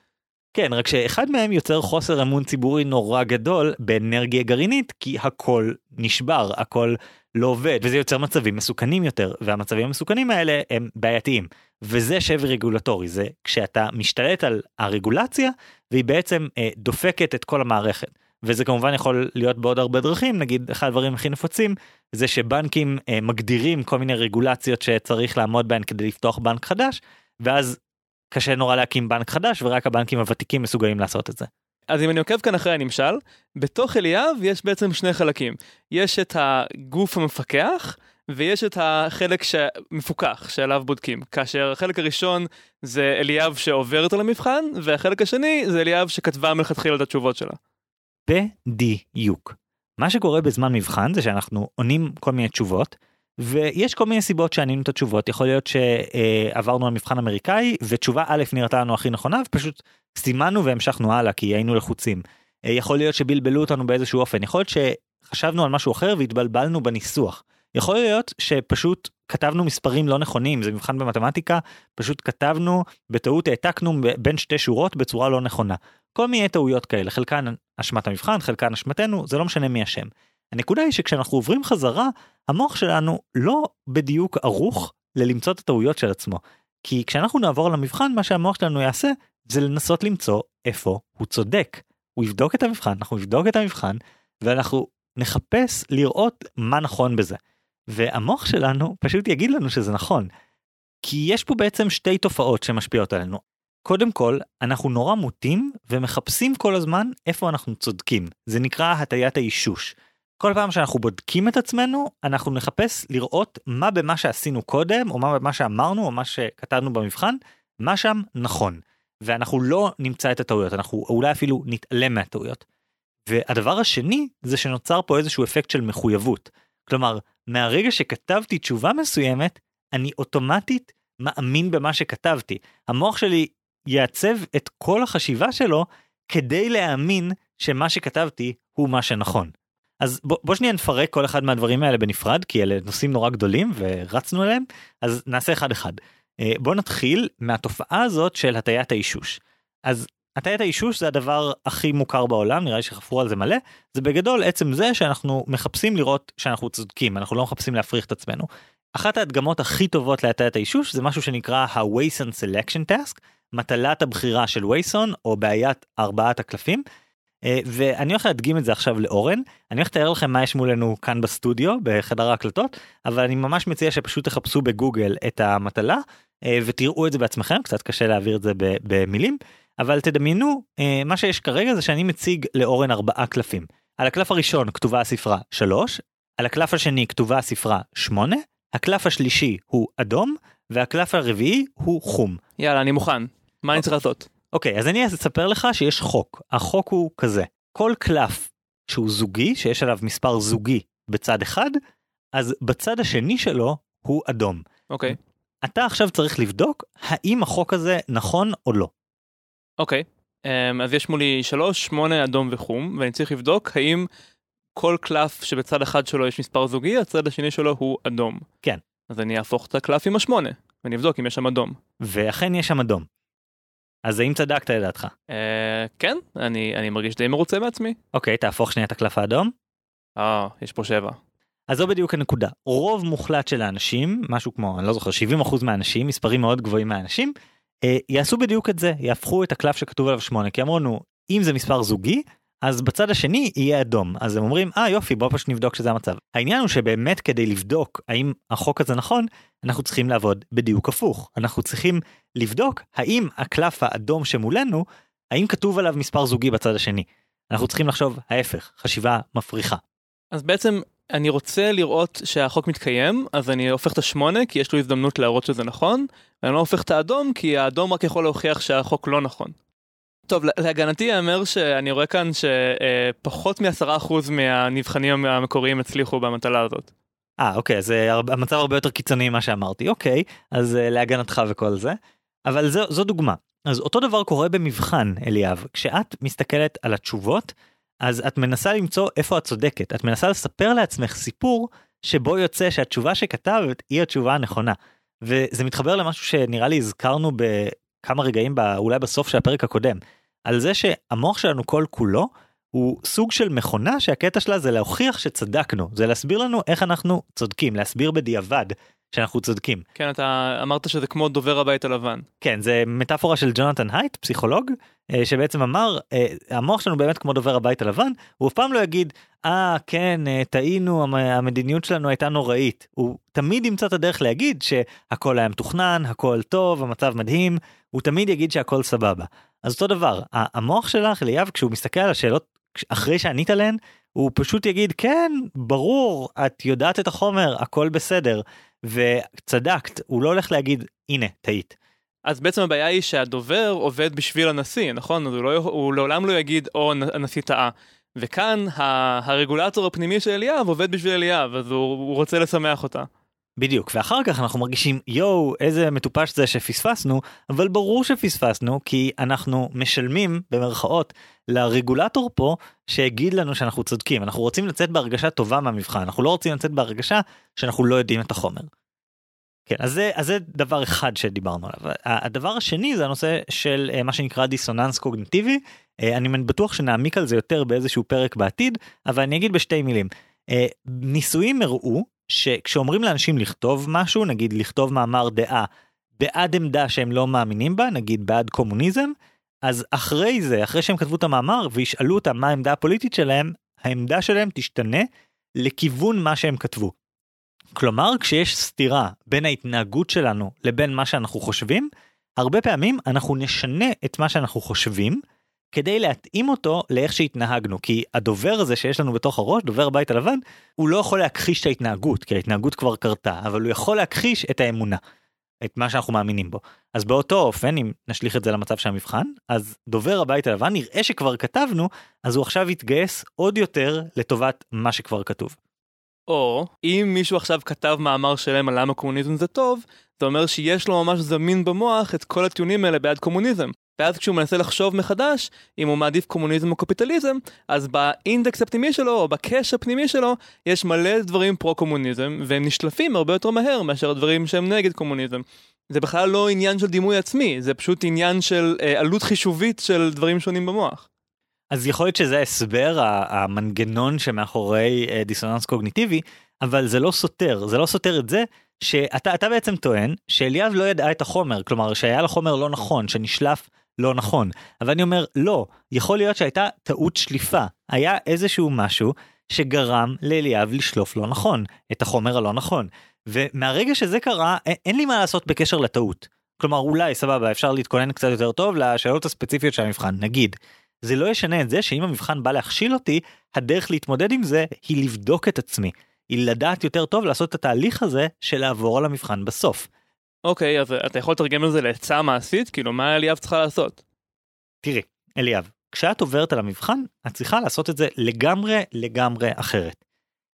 כן, רק שאחד מהם יוצר חוסר אמון ציבורי נורא גדול באנרגיה גרעינית, כי הכל נשבר, הכל לא עובד, וזה יוצר מצבים מסוכנים יותר, והמצבים המסוכנים האלה הם בעייתיים. וזה שבר רגולטורי, זה כשאתה משתלט על הרגולציה, והיא בעצם אה, דופקת את כל המערכת. וזה כמובן יכול להיות בעוד הרבה דרכים, נגיד אחד הדברים הכי נפוצים, זה שבנקים אה, מגדירים כל מיני רגולציות שצריך לעמוד בהן כדי לפתוח בנק חדש, ואז קשה נורא להקים בנק חדש ורק הבנקים הוותיקים מסוגלים לעשות את זה. אז אם אני עוקב כאן אחרי הנמשל, בתוך אליאב יש בעצם שני חלקים. יש את הגוף המפקח ויש את החלק שמפוקח שעליו בודקים. כאשר החלק הראשון זה אליאב שעוברת על המבחן והחלק השני זה אליאב שכתבה מלכתחילה את התשובות שלה. בדיוק. מה שקורה בזמן מבחן זה שאנחנו עונים כל מיני תשובות ויש כל מיני סיבות שענינו את התשובות יכול להיות שעברנו על מבחן אמריקאי ותשובה א' נראתה לנו הכי נכונה ופשוט סימנו והמשכנו הלאה כי היינו לחוצים. יכול להיות שבלבלו אותנו באיזשהו אופן יכול להיות שחשבנו על משהו אחר והתבלבלנו בניסוח. יכול להיות שפשוט כתבנו מספרים לא נכונים זה מבחן במתמטיקה פשוט כתבנו בטעות העתקנו בין שתי שורות בצורה לא נכונה. כל מיני טעויות כאלה חלקן אשמת המבחן חלקן אשמתנו זה לא משנה מי אשם. הנקודה היא שכשאנחנו עוברים חזרה המוח שלנו לא בדיוק ערוך ללמצוא את הטעויות של עצמו. כי כשאנחנו נעבור למבחן מה שהמוח שלנו יעשה זה לנסות למצוא איפה הוא צודק. הוא יבדוק את המבחן אנחנו נבדוק את המבחן ואנחנו נחפש לראות מה נכון בזה. והמוח שלנו פשוט יגיד לנו שזה נכון. כי יש פה בעצם שתי תופעות שמשפיעות עלינו. קודם כל, אנחנו נורא מוטים ומחפשים כל הזמן איפה אנחנו צודקים. זה נקרא הטיית האישוש. כל פעם שאנחנו בודקים את עצמנו, אנחנו נחפש לראות מה במה שעשינו קודם, או מה במה שאמרנו, או מה שכתבנו במבחן, מה שם נכון. ואנחנו לא נמצא את הטעויות, אנחנו אולי אפילו נתעלם מהטעויות. והדבר השני זה שנוצר פה איזשהו אפקט של מחויבות. כלומר, מהרגע שכתבתי תשובה מסוימת, אני אוטומטית מאמין במה שכתבתי. המוח שלי יעצב את כל החשיבה שלו כדי להאמין שמה שכתבתי הוא מה שנכון. אז בוא, בוא שניה נפרק כל אחד מהדברים האלה בנפרד כי אלה נושאים נורא גדולים ורצנו אליהם אז נעשה אחד אחד. אה, בוא נתחיל מהתופעה הזאת של הטיית האישוש. אז הטיית האישוש זה הדבר הכי מוכר בעולם נראה לי שחפרו על זה מלא זה בגדול עצם זה שאנחנו מחפשים לראות שאנחנו צודקים אנחנו לא מחפשים להפריך את עצמנו. אחת ההדגמות הכי טובות להטיית האישוש זה משהו שנקרא ה-Wason Selection Task מטלת הבחירה של וייסון או בעיית ארבעת הקלפים. אה, ואני הולך להדגים את זה עכשיו לאורן אני הולך לתאר לכם מה יש מולנו כאן בסטודיו בחדר ההקלטות אבל אני ממש מציע שפשוט תחפשו בגוגל את המטלה אה, ותראו את זה בעצמכם קצת קשה להעביר את זה במילים אבל תדמיינו אה, מה שיש כרגע זה שאני מציג לאורן ארבעה קלפים. על הקלף הראשון כתובה הספרה 3 על הקלף השני כתובה הספרה 8 הקלף השלישי הוא אדום והקלף הרביעי הוא חום. יאללה אני מוכן מה אני צריך לעשות? אוקיי אז אני אספר לך שיש חוק החוק הוא כזה כל קלף שהוא זוגי שיש עליו מספר זוגי בצד אחד, אז בצד השני שלו הוא אדום. אוקיי, אתה עכשיו צריך לבדוק האם החוק הזה נכון או לא. אוקיי. אמ, אז יש מולי 3, 8, אדום וחום, ואני צריך לבדוק האם כל קלף שבצד אחד שלו יש מספר זוגי, הצד השני שלו הוא אדום. כן. אז אני אהפוך את הקלף עם השמונה, ואני אבדוק אם יש שם אדום. ואכן יש שם אדום. אז האם צדקת לדעתך? אה, כן, אני, אני מרגיש די מרוצה מעצמי. אוקיי, תהפוך שנייה את הקלף האדום. אה, יש פה שבע. אז זו בדיוק הנקודה. רוב מוחלט של האנשים, משהו כמו, אני לא זוכר, 70% מהאנשים, מספרים מאוד גבוהים מהאנשים, אה, יעשו בדיוק את זה, יהפכו את הקלף שכתוב עליו 8, כי אמרנו, אם זה מספר זוגי, אז בצד השני יהיה אדום. אז הם אומרים, אה יופי, בוא פשוט נבדוק שזה המצב. העניין הוא שבאמת כדי לבדוק האם החוק הזה נכון, אנחנו צריכים לעבוד בדיוק הפוך. אנחנו צריכים לבדוק האם הקלף האדום שמולנו, האם כתוב עליו מספר זוגי בצד השני. אנחנו צריכים לחשוב ההפך, חשיבה מפריכה. אז בעצם אני רוצה לראות שהחוק מתקיים, אז אני הופך את השמונה כי יש לו הזדמנות להראות שזה נכון, ואני לא הופך את האדום כי האדום רק יכול להוכיח שהחוק לא נכון. טוב, להגנתי ייאמר שאני רואה כאן שפחות מ-10% מהנבחנים המקוריים הצליחו במטלה הזאת. אה אוקיי אז אה, המצב הרבה יותר קיצוני ממה שאמרתי. אוקיי אז אה, להגנתך וכל זה. אבל זו, זו דוגמה. אז אותו דבר קורה במבחן אליאב. כשאת מסתכלת על התשובות אז את מנסה למצוא איפה את צודקת. את מנסה לספר לעצמך סיפור שבו יוצא שהתשובה שכתבת היא התשובה הנכונה. וזה מתחבר למשהו שנראה לי הזכרנו בכמה רגעים ב, אולי בסוף של הפרק הקודם על זה שהמוח שלנו כל כולו הוא סוג של מכונה שהקטע שלה זה להוכיח שצדקנו, זה להסביר לנו איך אנחנו צודקים, להסביר בדיעבד שאנחנו צודקים. כן, אתה אמרת שזה כמו דובר הבית הלבן. כן, זה מטאפורה של ג'ונתן הייט, פסיכולוג, אה, שבעצם אמר, אה, המוח שלנו באמת כמו דובר הבית הלבן, הוא אף פעם לא יגיד, אה, כן, אה, טעינו, המ- המדיניות שלנו הייתה נוראית. הוא תמיד ימצא את הדרך להגיד שהכל היה מתוכנן, הכל טוב, המצב מדהים, הוא תמיד יגיד שהכל סבבה. אז אותו דבר, המוח שלך, ליאב, כשהוא מסתכל על השאלות אחרי שענית עליהן, הוא פשוט יגיד, כן, ברור, את יודעת את החומר, הכל בסדר. וצדקת, הוא לא הולך להגיד, הנה, טעית. אז בעצם הבעיה היא שהדובר עובד בשביל הנשיא, נכון? אז הוא, לא, הוא לעולם לא יגיד, או הנ- הנשיא טעה. וכאן הרגולטור הפנימי של אליאב עובד בשביל אליאב, אז הוא, הוא רוצה לשמח אותה. בדיוק, ואחר כך אנחנו מרגישים, יואו, איזה מטופש זה שפספסנו, אבל ברור שפספסנו, כי אנחנו משלמים, במרכאות, לרגולטור פה, שהגיד לנו שאנחנו צודקים. אנחנו רוצים לצאת בהרגשה טובה מהמבחן, אנחנו לא רוצים לצאת בהרגשה שאנחנו לא יודעים את החומר. כן, אז זה, אז זה דבר אחד שדיברנו עליו. הדבר השני זה הנושא של אה, מה שנקרא דיסוננס קוגניטיבי. אה, אני בטוח שנעמיק על זה יותר באיזשהו פרק בעתיד, אבל אני אגיד בשתי מילים. אה, ניסויים הראו שכשאומרים לאנשים לכתוב משהו, נגיד לכתוב מאמר דעה בעד עמדה שהם לא מאמינים בה, נגיד בעד קומוניזם, אז אחרי זה, אחרי שהם כתבו את המאמר וישאלו אותם מה העמדה הפוליטית שלהם, העמדה שלהם תשתנה לכיוון מה שהם כתבו. כלומר, כשיש סתירה בין ההתנהגות שלנו לבין מה שאנחנו חושבים, הרבה פעמים אנחנו נשנה את מה שאנחנו חושבים, כדי להתאים אותו לאיך שהתנהגנו, כי הדובר הזה שיש לנו בתוך הראש, דובר הבית הלבן, הוא לא יכול להכחיש את ההתנהגות, כי ההתנהגות כבר קרתה, אבל הוא יכול להכחיש את האמונה, את מה שאנחנו מאמינים בו. אז באותו אופן, אם נשליך את זה למצב של המבחן, אז דובר הבית הלבן נראה שכבר כתבנו, אז הוא עכשיו יתגייס עוד יותר לטובת מה שכבר כתוב. או אם מישהו עכשיו כתב מאמר שלם על למה קומוניזם זה טוב, זה אומר שיש לו ממש זמין במוח את כל הטיעונים האלה בעד קומוניזם. ואז כשהוא מנסה לחשוב מחדש אם הוא מעדיף קומוניזם או קפיטליזם, אז באינדקס הפנימי שלו או בקש הפנימי שלו יש מלא דברים פרו-קומוניזם, והם נשלפים הרבה יותר מהר מאשר הדברים שהם נגד קומוניזם. זה בכלל לא עניין של דימוי עצמי, זה פשוט עניין של אה, עלות חישובית של דברים שונים במוח. אז יכול להיות שזה ההסבר, המנגנון שמאחורי אה, דיסוננס קוגניטיבי, אבל זה לא סותר, זה לא סותר את זה שאתה אתה בעצם טוען שאליאב לא ידעה את החומר, כלומר שהיה לו חומר לא נכון, שנשלף לא נכון. אבל אני אומר, לא, יכול להיות שהייתה טעות שליפה, היה איזשהו משהו שגרם לאליאב לשלוף לא נכון, את החומר הלא נכון. ומהרגע שזה קרה, אין לי מה לעשות בקשר לטעות. כלומר, אולי, סבבה, אפשר להתכונן קצת יותר טוב לשאלות הספציפיות של המבחן, נגיד. זה לא ישנה את זה שאם המבחן בא להכשיל אותי, הדרך להתמודד עם זה היא לבדוק את עצמי. היא לדעת יותר טוב לעשות את התהליך הזה של לעבור על המבחן בסוף. אוקיי, אז אתה יכול לתרגם את זה לעצה מעשית? כאילו, מה אליאב צריכה לעשות? תראי, אליאב, כשאת עוברת על המבחן, את צריכה לעשות את זה לגמרי לגמרי אחרת.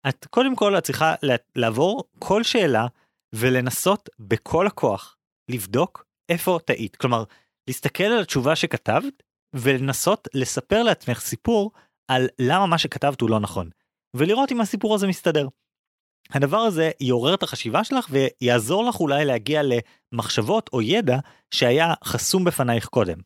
את קודם כל את צריכה לעבור כל שאלה ולנסות בכל הכוח לבדוק איפה טעית. כלומר, להסתכל על התשובה שכתבת ולנסות לספר לעצמך סיפור על למה מה שכתבת הוא לא נכון, ולראות אם הסיפור הזה מסתדר. הדבר הזה יעורר את החשיבה שלך ויעזור לך אולי להגיע למחשבות או ידע שהיה חסום בפנייך קודם.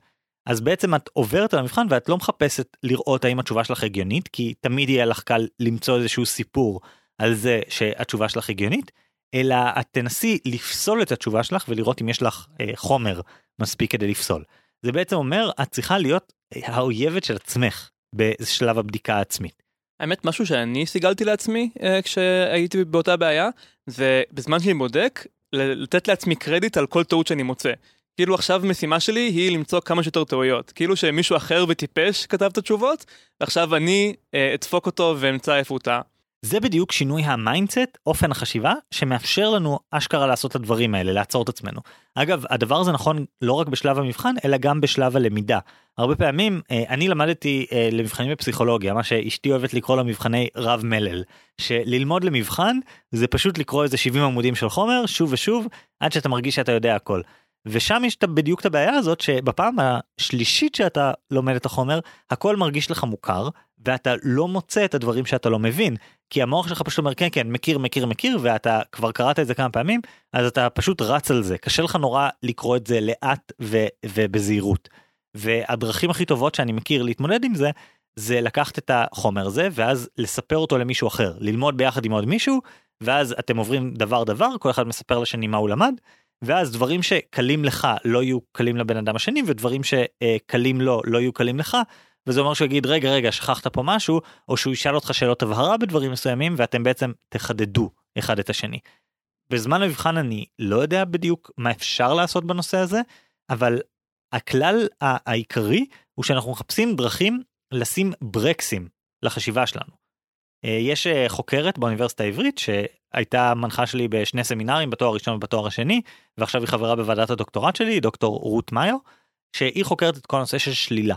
אז בעצם את עוברת על המבחן ואת לא מחפשת לראות האם התשובה שלך הגיונית, כי תמיד יהיה לך קל למצוא איזשהו סיפור על זה שהתשובה שלך הגיונית, אלא את תנסי לפסול את התשובה שלך ולראות אם יש לך אה, חומר מספיק כדי לפסול. זה בעצם אומר את צריכה להיות האויבת של עצמך בשלב הבדיקה העצמית. האמת משהו שאני סיגלתי לעצמי אה, כשהייתי באותה בעיה זה בזמן שאני בודק לתת לעצמי קרדיט על כל טעות שאני מוצא. כאילו עכשיו משימה שלי היא למצוא כמה שיותר טעויות. כאילו שמישהו אחר וטיפש כתב את התשובות, ועכשיו אני אה, אדפוק אותו ואמצא איפה הוא טעה. זה בדיוק שינוי ה mindset, אופן החשיבה, שמאפשר לנו אשכרה לעשות את הדברים האלה, לעצור את עצמנו. אגב, הדבר הזה נכון לא רק בשלב המבחן, אלא גם בשלב הלמידה. הרבה פעמים, אה, אני למדתי אה, למבחנים בפסיכולוגיה, מה שאשתי אוהבת לקרוא לו מבחני רב מלל. שללמוד למבחן זה פשוט לקרוא איזה 70 עמודים של חומר, שוב ושוב, עד שאתה מרגיש שאתה יודע הכל. ושם יש בדיוק את הבעיה הזאת שבפעם השלישית שאתה לומד את החומר הכל מרגיש לך מוכר ואתה לא מוצא את הדברים שאתה לא מבין כי המוח שלך פשוט אומר כן כן מכיר מכיר מכיר ואתה כבר קראת את זה כמה פעמים אז אתה פשוט רץ על זה קשה לך נורא לקרוא את זה לאט ו- ובזהירות. והדרכים הכי טובות שאני מכיר להתמודד עם זה זה לקחת את החומר הזה ואז לספר אותו למישהו אחר ללמוד ביחד עם עוד מישהו ואז אתם עוברים דבר דבר כל אחד מספר לשני מה הוא למד ואז דברים שקלים לך לא יהיו קלים לבן אדם השני ודברים שקלים לו לא יהיו קלים לך וזה אומר שהוא יגיד רגע רגע שכחת פה משהו או שהוא ישאל אותך שאלות הבהרה בדברים מסוימים ואתם בעצם תחדדו אחד את השני. בזמן המבחן אני לא יודע בדיוק מה אפשר לעשות בנושא הזה אבל הכלל העיקרי הוא שאנחנו מחפשים דרכים לשים ברקסים לחשיבה שלנו. אה, יש אה, חוקרת באוניברסיטה העברית שהייתה מנחה שלי בשני סמינרים בתואר הראשון ובתואר השני ועכשיו היא חברה בוועדת הדוקטורט שלי דוקטור רות מאיו שהיא חוקרת את כל הנושא של שלילה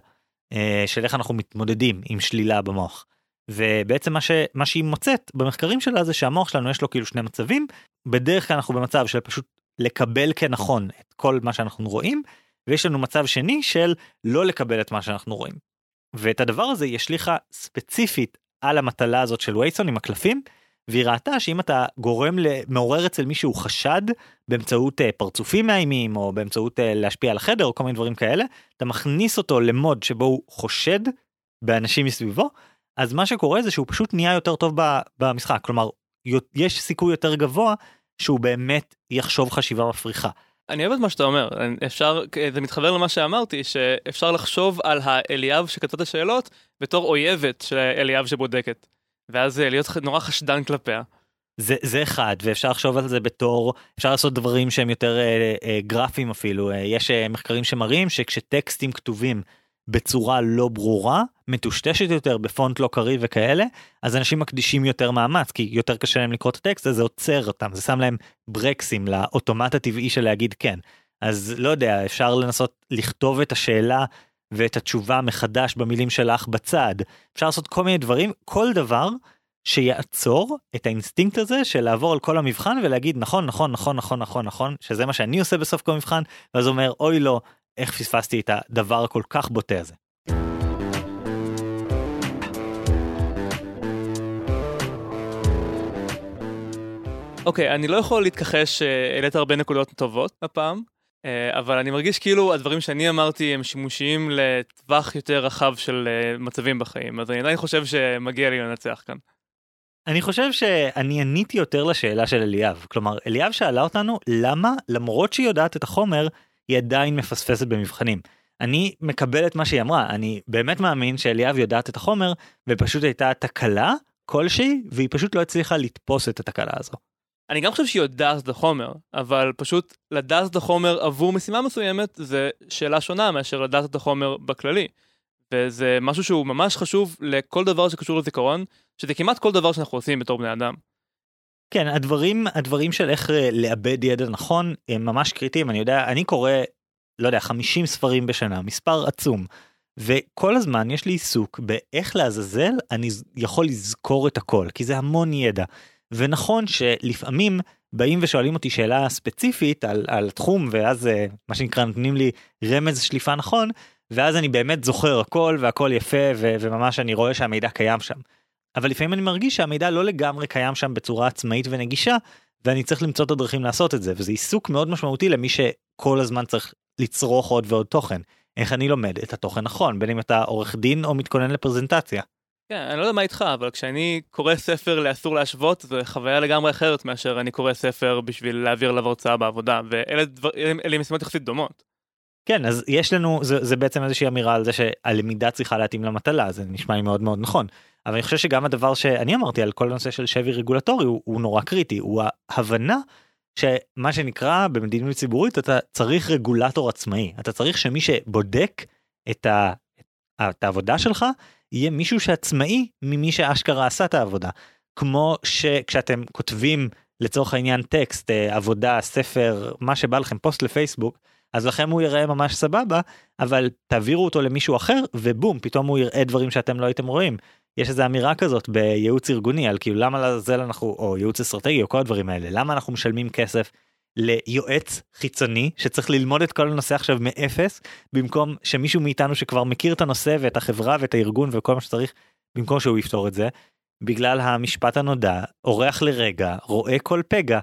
של איך אנחנו מתמודדים עם שלילה במוח. ובעצם מה, ש, מה שהיא מוצאת במחקרים שלה זה שהמוח שלנו יש לו כאילו שני מצבים בדרך כלל אנחנו במצב של פשוט לקבל כנכון את כל מה שאנחנו רואים ויש לנו מצב שני של לא לקבל את מה שאנחנו רואים. ואת הדבר הזה יש לך ספציפית על המטלה הזאת של וייסון עם הקלפים והיא ראתה שאם אתה גורם מעורר אצל מישהו חשד באמצעות uh, פרצופים מאיימים או באמצעות uh, להשפיע על החדר או כל מיני דברים כאלה אתה מכניס אותו למוד שבו הוא חושד באנשים מסביבו אז מה שקורה זה שהוא פשוט נהיה יותר טוב במשחק. כלומר יש סיכוי יותר גבוה שהוא באמת יחשוב חשיבה מפריכה. אני אוהב את מה שאתה אומר, אפשר, זה מתחבר למה שאמרתי, שאפשר לחשוב על האליאב שכתב את השאלות בתור אויבת של אליאב שבודקת, ואז להיות נורא חשדן כלפיה. זה, זה אחד, ואפשר לחשוב על זה בתור, אפשר לעשות דברים שהם יותר אה, אה, גרפיים אפילו, אה, יש אה, מחקרים שמראים שכשטקסטים כתובים בצורה לא ברורה, מטושטשת יותר, בפונט לא קריא וכאלה, אז אנשים מקדישים יותר מאמץ, כי יותר קשה להם לקרוא את הטקסט, אז זה עוצר אותם, זה שם להם ברקסים לאוטומט הטבעי של להגיד כן. אז לא יודע, אפשר לנסות לכתוב את השאלה ואת התשובה מחדש במילים שלך בצד. אפשר לעשות כל מיני דברים, כל דבר שיעצור את האינסטינקט הזה של לעבור על כל המבחן ולהגיד נכון נכון נכון נכון נכון נכון שזה מה שאני עושה בסוף כל מבחן ואז אומר אוי לא איך פספסתי את הדבר הכל כך בוטה הזה. אוקיי, okay, אני לא יכול להתכחש שהעלית הרבה נקודות טובות הפעם, אה, אבל אני מרגיש כאילו הדברים שאני אמרתי הם שימושיים לטווח יותר רחב של אה, מצבים בחיים, אז אני עדיין חושב שמגיע לי לנצח כאן. אני חושב שאני עניתי יותר לשאלה של אליאב, כלומר אליאב שאלה אותנו למה למרות שהיא יודעת את החומר היא עדיין מפספסת במבחנים. אני מקבל את מה שהיא אמרה, אני באמת מאמין שאליאב יודעת את החומר ופשוט הייתה תקלה כלשהי והיא פשוט לא הצליחה לתפוס את התקלה הזו. אני גם חושב שהיא יודעת את החומר, אבל פשוט לדעת את החומר עבור משימה מסוימת זה שאלה שונה מאשר לדעת את החומר בכללי. וזה משהו שהוא ממש חשוב לכל דבר שקשור לזיכרון, שזה כמעט כל דבר שאנחנו עושים בתור בני אדם. כן הדברים הדברים של איך אה, לאבד ידע נכון הם ממש קריטיים אני יודע אני קורא לא יודע 50 ספרים בשנה מספר עצום וכל הזמן יש לי עיסוק באיך לעזאזל אני יכול לזכור את הכל, כי זה המון ידע. ונכון שלפעמים באים ושואלים אותי שאלה ספציפית על, על תחום ואז אה, מה שנקרא נותנים לי רמז שליפה נכון ואז אני באמת זוכר הכל והכל יפה ו- וממש אני רואה שהמידע קיים שם. אבל לפעמים אני מרגיש שהמידע לא לגמרי קיים שם בצורה עצמאית ונגישה ואני צריך למצוא את הדרכים לעשות את זה וזה עיסוק מאוד משמעותי למי שכל הזמן צריך לצרוך עוד ועוד תוכן. איך אני לומד את התוכן נכון בין אם אתה עורך דין או מתכונן לפרזנטציה. כן, אני לא יודע מה איתך, אבל כשאני קורא ספר לאסור להשוות, זו חוויה לגמרי אחרת מאשר אני קורא ספר בשביל להעביר עליו הרצאה בעבודה, ואלה דבר, אלה משימות יחסית דומות. כן, אז יש לנו, זה, זה בעצם איזושהי אמירה על זה שהלמידה צריכה להתאים למטלה, זה נשמע לי מאוד מאוד נכון. אבל אני חושב שגם הדבר שאני אמרתי על כל הנושא של שבי רגולטורי הוא, הוא נורא קריטי, הוא ההבנה שמה שנקרא במדיניות ציבורית אתה צריך רגולטור עצמאי, אתה צריך שמי שבודק את, ה, את העבודה שלך יהיה מישהו שעצמאי ממי שאשכרה עשה את העבודה. כמו שכשאתם כותבים לצורך העניין טקסט, אה, עבודה, ספר, מה שבא לכם, פוסט לפייסבוק, אז לכם הוא יראה ממש סבבה, אבל תעבירו אותו למישהו אחר ובום, פתאום הוא יראה דברים שאתם לא הייתם רואים. יש איזו אמירה כזאת בייעוץ ארגוני על כאילו למה לזה אנחנו, או ייעוץ אסטרטגי או כל הדברים האלה, למה אנחנו משלמים כסף ליועץ חיצוני שצריך ללמוד את כל הנושא עכשיו מאפס במקום שמישהו מאיתנו שכבר מכיר את הנושא ואת החברה ואת הארגון וכל מה שצריך במקום שהוא יפתור את זה בגלל המשפט הנודע אורח לרגע רואה כל פגע.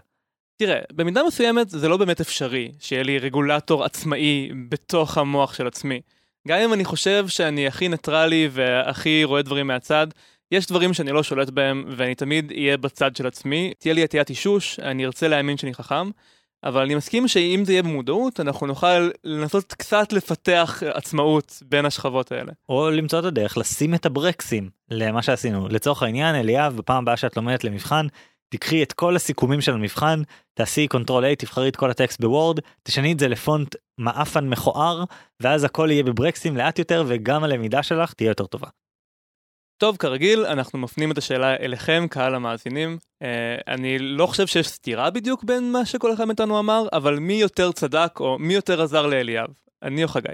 תראה במידה מסוימת זה לא באמת אפשרי שיהיה לי רגולטור עצמאי בתוך המוח של עצמי. גם אם אני חושב שאני הכי ניטרלי והכי רואה דברים מהצד יש דברים שאני לא שולט בהם ואני תמיד אהיה בצד של עצמי תהיה לי עטיית אישוש אני ארצה להאמין שאני חכם. אבל אני מסכים שאם זה יהיה במודעות, אנחנו נוכל לנסות קצת לפתח עצמאות בין השכבות האלה. או למצוא את הדרך לשים את הברקסים למה שעשינו. לצורך העניין, אליאב, בפעם הבאה שאת לומדת למבחן, תקחי את כל הסיכומים של המבחן, תעשי control A, תבחרי את כל הטקסט ב Word, תשני את זה לפונט מעפן מכוער, ואז הכל יהיה בברקסים לאט יותר, וגם הלמידה שלך תהיה יותר טובה. טוב, כרגיל, אנחנו מפנים את השאלה אליכם, קהל המאזינים. אה, אני לא חושב שיש סתירה בדיוק בין מה שכל אחד מאיתנו אמר, אבל מי יותר צדק או מי יותר עזר לאליאב? אני או חגי?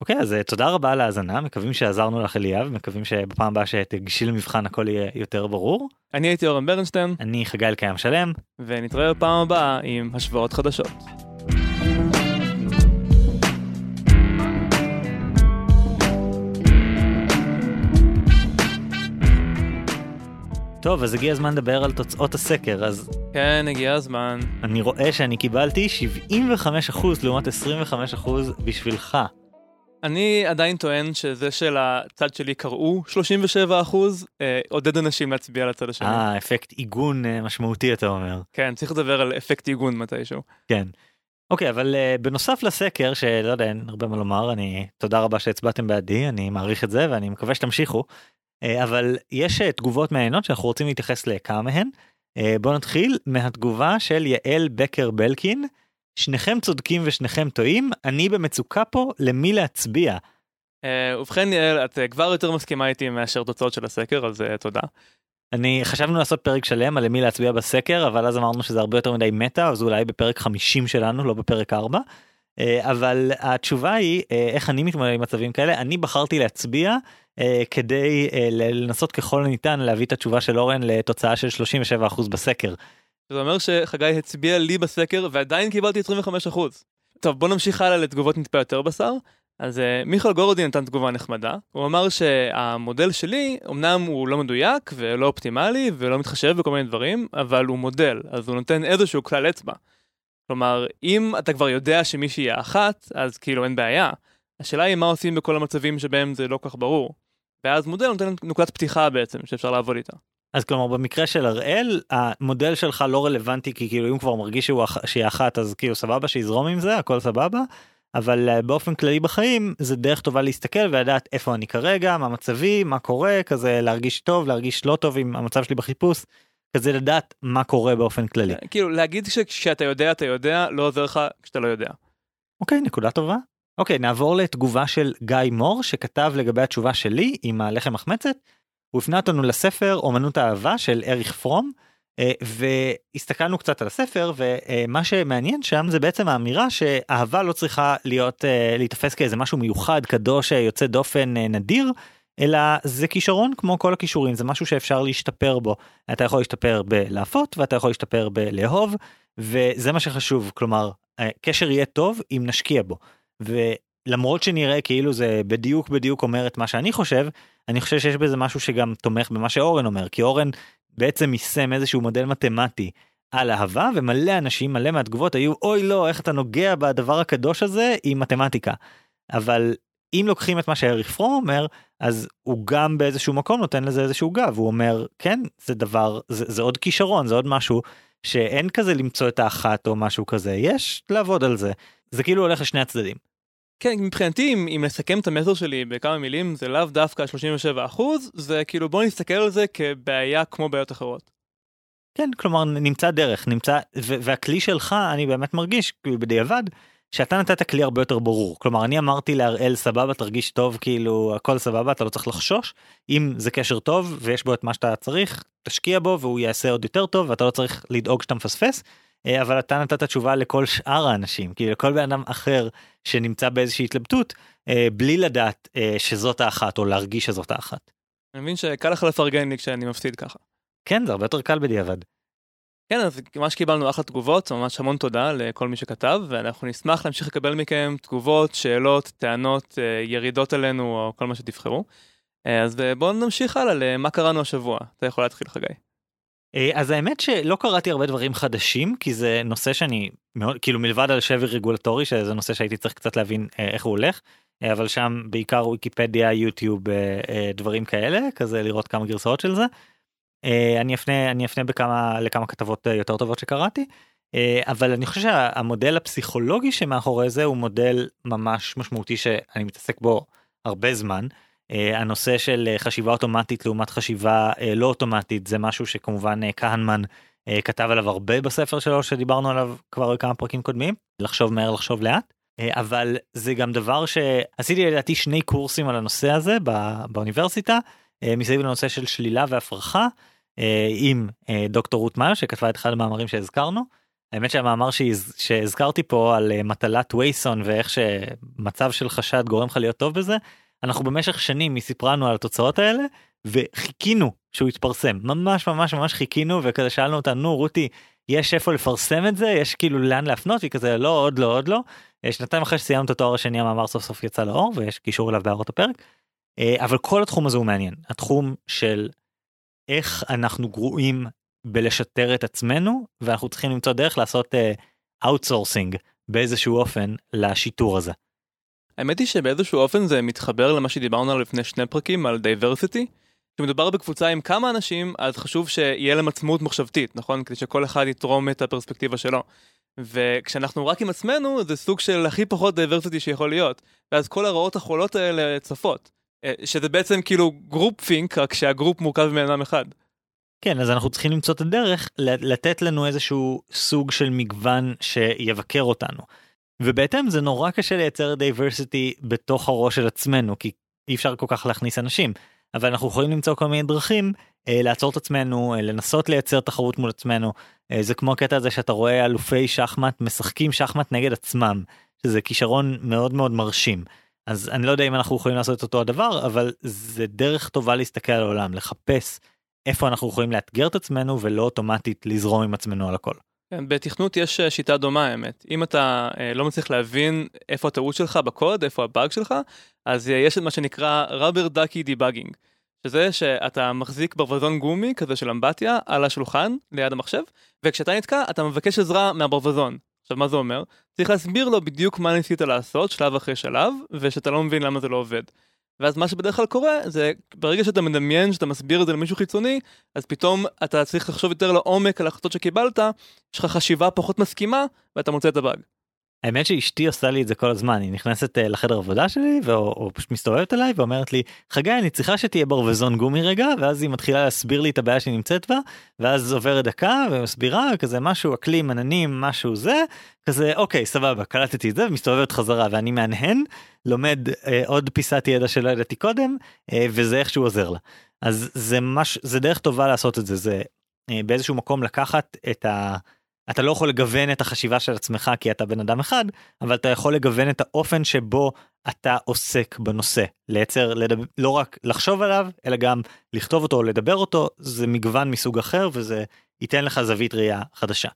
אוקיי, okay, אז uh, תודה רבה על ההאזנה, מקווים שעזרנו לך אליאב, מקווים שבפעם הבאה שתגישי למבחן הכל יהיה יותר ברור. אני הייתי אורן ברנשטיין. אני חגי אלקיים שלם. ונתראה בפעם הבאה עם השוואות חדשות. טוב, אז הגיע הזמן לדבר על תוצאות הסקר, אז... כן, הגיע הזמן. אני רואה שאני קיבלתי 75% לעומת 25% בשבילך. אני עדיין טוען שזה של הצד שלי קראו 37 אחוז, אה, עודד אנשים להצביע לצד השני. אה, אפקט עיגון אה, משמעותי אתה אומר. כן, צריך לדבר על אפקט עיגון מתישהו. כן. אוקיי, אבל uh, בנוסף לסקר, שלא יודע, אין הרבה מה לומר, אני, תודה רבה שהצבעתם בעדי, אני מעריך את זה ואני מקווה שתמשיכו. אה, אבל יש אה, תגובות מעניינות שאנחנו רוצים להתייחס לכמה מהן. אה, בוא נתחיל מהתגובה של יעל בקר בלקין. שניכם צודקים ושניכם טועים, אני במצוקה פה למי להצביע. ובכן יעל, את כבר יותר מסכימה איתי מאשר תוצאות של הסקר, אז תודה. אני חשבנו לעשות פרק שלם על למי להצביע בסקר, אבל אז אמרנו שזה הרבה יותר מדי מטא, אז אולי בפרק 50 שלנו, לא בפרק 4. אבל התשובה היא, איך אני מתמודד עם מצבים כאלה, אני בחרתי להצביע כדי אה, לנסות ככל הניתן להביא את התשובה של אורן לתוצאה של 37% בסקר. זה אומר שחגי הצביע לי בסקר ועדיין קיבלתי 25%. טוב בוא נמשיך הלאה לתגובות נטפה יותר בשר. אז uh, מיכאל גורודי נתן תגובה נחמדה, הוא אמר שהמודל שלי אמנם הוא לא מדויק ולא אופטימלי ולא מתחשב בכל מיני דברים, אבל הוא מודל, אז הוא נותן איזשהו כלל אצבע. כלומר, אם אתה כבר יודע שמישהי האחת, אז כאילו אין בעיה. השאלה היא מה עושים בכל המצבים שבהם זה לא כך ברור. ואז מודל נותן נקודת פתיחה בעצם שאפשר לעבוד איתה. אז כלומר במקרה של הראל המודל שלך לא רלוונטי כי כאילו אם כבר מרגיש שהוא שהיא אחת אז כאילו סבבה שיזרום עם זה הכל סבבה. אבל uh, באופן כללי בחיים זה דרך טובה להסתכל ולדעת איפה אני כרגע מה מצבי מה קורה כזה להרגיש טוב להרגיש לא טוב עם המצב שלי בחיפוש. כזה לדעת מה קורה באופן כללי. כן, כאילו להגיד שכשאתה יודע אתה יודע לא עוזר לך כשאתה לא יודע. אוקיי נקודה טובה אוקיי, נעבור לתגובה של גיא מור שכתב לגבי התשובה שלי עם הלחם מחמצת. הוא הפנה אותנו לספר אומנות האהבה של אריך פרום. אה, והסתכלנו קצת על הספר ומה שמעניין שם זה בעצם האמירה שאהבה לא צריכה להיות אה, להיתפס כאיזה משהו מיוחד קדוש יוצא דופן נדיר אלא זה כישרון כמו כל הכישורים זה משהו שאפשר להשתפר בו אתה יכול להשתפר בלהפות ואתה יכול להשתפר בלאהוב וזה מה שחשוב כלומר קשר יהיה טוב אם נשקיע בו. ולמרות שנראה כאילו זה בדיוק בדיוק אומר את מה שאני חושב אני חושב שיש בזה משהו שגם תומך במה שאורן אומר כי אורן בעצם יישם איזשהו מודל מתמטי על אהבה ומלא אנשים מלא מהתגובות היו אוי לא איך אתה נוגע בדבר הקדוש הזה עם מתמטיקה. אבל אם לוקחים את מה שאריק פרום אומר אז הוא גם באיזשהו מקום נותן לזה איזשהו גב הוא אומר כן זה דבר זה, זה עוד כישרון זה עוד משהו שאין כזה למצוא את האחת או משהו כזה יש לעבוד על זה זה כאילו הולך לשני הצדדים. כן, מבחינתי, אם, אם נסכם את המסר שלי בכמה מילים, זה לאו דווקא 37%, זה כאילו בוא נסתכל על זה כבעיה כמו בעיות אחרות. כן, כלומר נמצא דרך, נמצא, והכלי שלך, אני באמת מרגיש, כאילו בדיעבד, שאתה נתת כלי הרבה יותר ברור. כלומר, אני אמרתי להראל סבבה, תרגיש טוב, כאילו הכל סבבה, אתה לא צריך לחשוש. אם זה קשר טוב ויש בו את מה שאתה צריך, תשקיע בו והוא יעשה עוד יותר טוב ואתה לא צריך לדאוג שאתה מפספס. אה, אבל אתה נתת תשובה לכל שאר האנשים כאילו לכל בן אדם אחר שנמצא באיזושהי התלבטות אה, בלי לדעת אה, שזאת האחת או להרגיש שזאת האחת. אני מבין שקל לך לפרגן לי כשאני מפסיד ככה. כן זה הרבה יותר קל בדיעבד. כן אז ממש קיבלנו אחלה תגובות ממש המון תודה לכל מי שכתב ואנחנו נשמח להמשיך לקבל מכם תגובות שאלות טענות ירידות עלינו או כל מה שתבחרו. אז בואו נמשיך הלאה למה קראנו השבוע אתה יכול להתחיל חגי. אה, אז האמת שלא קראתי הרבה דברים חדשים כי זה נושא שאני מאוד כאילו מלבד על שבר רגולטורי שזה נושא שהייתי צריך קצת להבין אה, איך הוא הולך אה, אבל שם בעיקר ויקיפדיה יוטיוב דברים כאלה כזה לראות כמה גרסאות של זה. אני אפנה אני אפנה בכמה לכמה כתבות יותר טובות שקראתי אבל אני חושב שהמודל הפסיכולוגי שמאחורי זה הוא מודל ממש משמעותי שאני מתעסק בו הרבה זמן. Uh, הנושא של uh, חשיבה אוטומטית לעומת חשיבה uh, לא אוטומטית זה משהו שכמובן כהנמן כתב עליו הרבה בספר שלו שדיברנו עליו כבר בכמה פרקים קודמים לחשוב מהר לחשוב לאט אבל זה גם דבר שעשיתי לדעתי שני קורסים על הנושא הזה בא, באוניברסיטה מסביב לנושא של שלילה והפרחה עם דוקטור רות מאיו שכתבה את אחד המאמרים שהזכרנו. האמת שהמאמר שהז... שהזכרתי פה על מטלת וייסון ואיך שמצב של חשד גורם לך להיות טוב בזה אנחנו במשך שנים היא סיפרה לנו על התוצאות האלה וחיכינו שהוא יתפרסם ממש ממש ממש חיכינו וכזה שאלנו אותה נו רותי יש איפה לפרסם את זה יש כאילו לאן להפנות והיא כזה לא עוד לא עוד לא. אה, שנתיים אחרי שסיימנו את התואר השני המאמר סוף סוף יצא לאור ויש קישור אליו בהערות הפרק. אה, אבל כל התחום הזה הוא מעניין התחום של איך אנחנו גרועים בלשטר את עצמנו ואנחנו צריכים למצוא דרך לעשות outsourcing אה, באיזשהו אופן לשיטור הזה. האמת היא שבאיזשהו אופן זה מתחבר למה שדיברנו עליו לפני שני פרקים על diversity. כשמדובר בקבוצה עם כמה אנשים אז חשוב שיהיה להם עצמאות מחשבתית נכון כדי שכל אחד יתרום את הפרספקטיבה שלו. וכשאנחנו רק עם עצמנו זה סוג של הכי פחות diversity שיכול להיות ואז כל הרעות החולות האלה צפות אה, שזה בעצם כאילו group think רק שה group מורכב מבן אדם אחד. כן אז אנחנו צריכים למצוא את הדרך לתת לנו איזשהו סוג של מגוון שיבקר אותנו. ובהתאם זה נורא קשה לייצר diversity בתוך הראש של עצמנו כי אי אפשר כל כך להכניס אנשים. אבל אנחנו יכולים למצוא כל מיני דרכים אה, לעצור את עצמנו אה, לנסות לייצר תחרות מול עצמנו. אה, זה כמו הקטע הזה שאתה רואה אלופי שחמט משחקים שחמט נגד עצמם שזה כישרון מאוד מאוד מרשים. אז אני לא יודע אם אנחנו יכולים לעשות את אותו הדבר אבל זה דרך טובה להסתכל על העולם לחפש איפה אנחנו יכולים לאתגר את עצמנו ולא אוטומטית לזרום עם עצמנו על הכל. כן, בתכנות יש אה, שיטה דומה האמת אם אתה אה, לא מצליח להבין איפה הטעות שלך בקוד איפה הבאג שלך אז אה, יש את מה שנקרא rubber ducky debugging שזה שאתה מחזיק ברווזון גומי כזה של אמבטיה על השולחן ליד המחשב וכשאתה נתקע אתה מבקש עזרה מהברווזון. עכשיו מה זה אומר? צריך להסביר לו בדיוק מה ניסית לעשות שלב אחרי שלב ושאתה לא מבין למה זה לא עובד. ואז מה שבדרך כלל קורה זה ברגע שאתה מדמיין שאתה מסביר את זה למישהו חיצוני אז פתאום אתה צריך לחשוב יותר לעומק על ההחלטות שקיבלת יש לך חשיבה פחות מסכימה ואתה מוצא את הבאג. האמת שאשתי עושה לי את זה כל הזמן היא נכנסת אה, לחדר עבודה שלי או פשוט מסתובבת אליי ואומרת לי חגי אני צריכה שתהיה ברווזון גומי רגע ואז היא מתחילה להסביר לי את הבעיה שהיא נמצאת בה ואז עוברת דקה ומסבירה כזה משהו אקלים עננים משהו זה כזה אוקיי סבבה קלטתי את זה ומסתובבת חזרה ואני מהנהן לומד אה, עוד פיסת ידע שלא ידעתי קודם אה, וזה איכשהו עוזר לה. אז זה מש זה דרך טובה לעשות את זה זה אה, באיזשהו מקום לקחת את ה... אתה לא יכול לגוון את החשיבה של עצמך כי אתה בן אדם אחד, אבל אתה יכול לגוון את האופן שבו אתה עוסק בנושא. לייצר, לדבר, לא רק לחשוב עליו, אלא גם לכתוב אותו או לדבר אותו, זה מגוון מסוג אחר וזה ייתן לך זווית ראייה חדשה.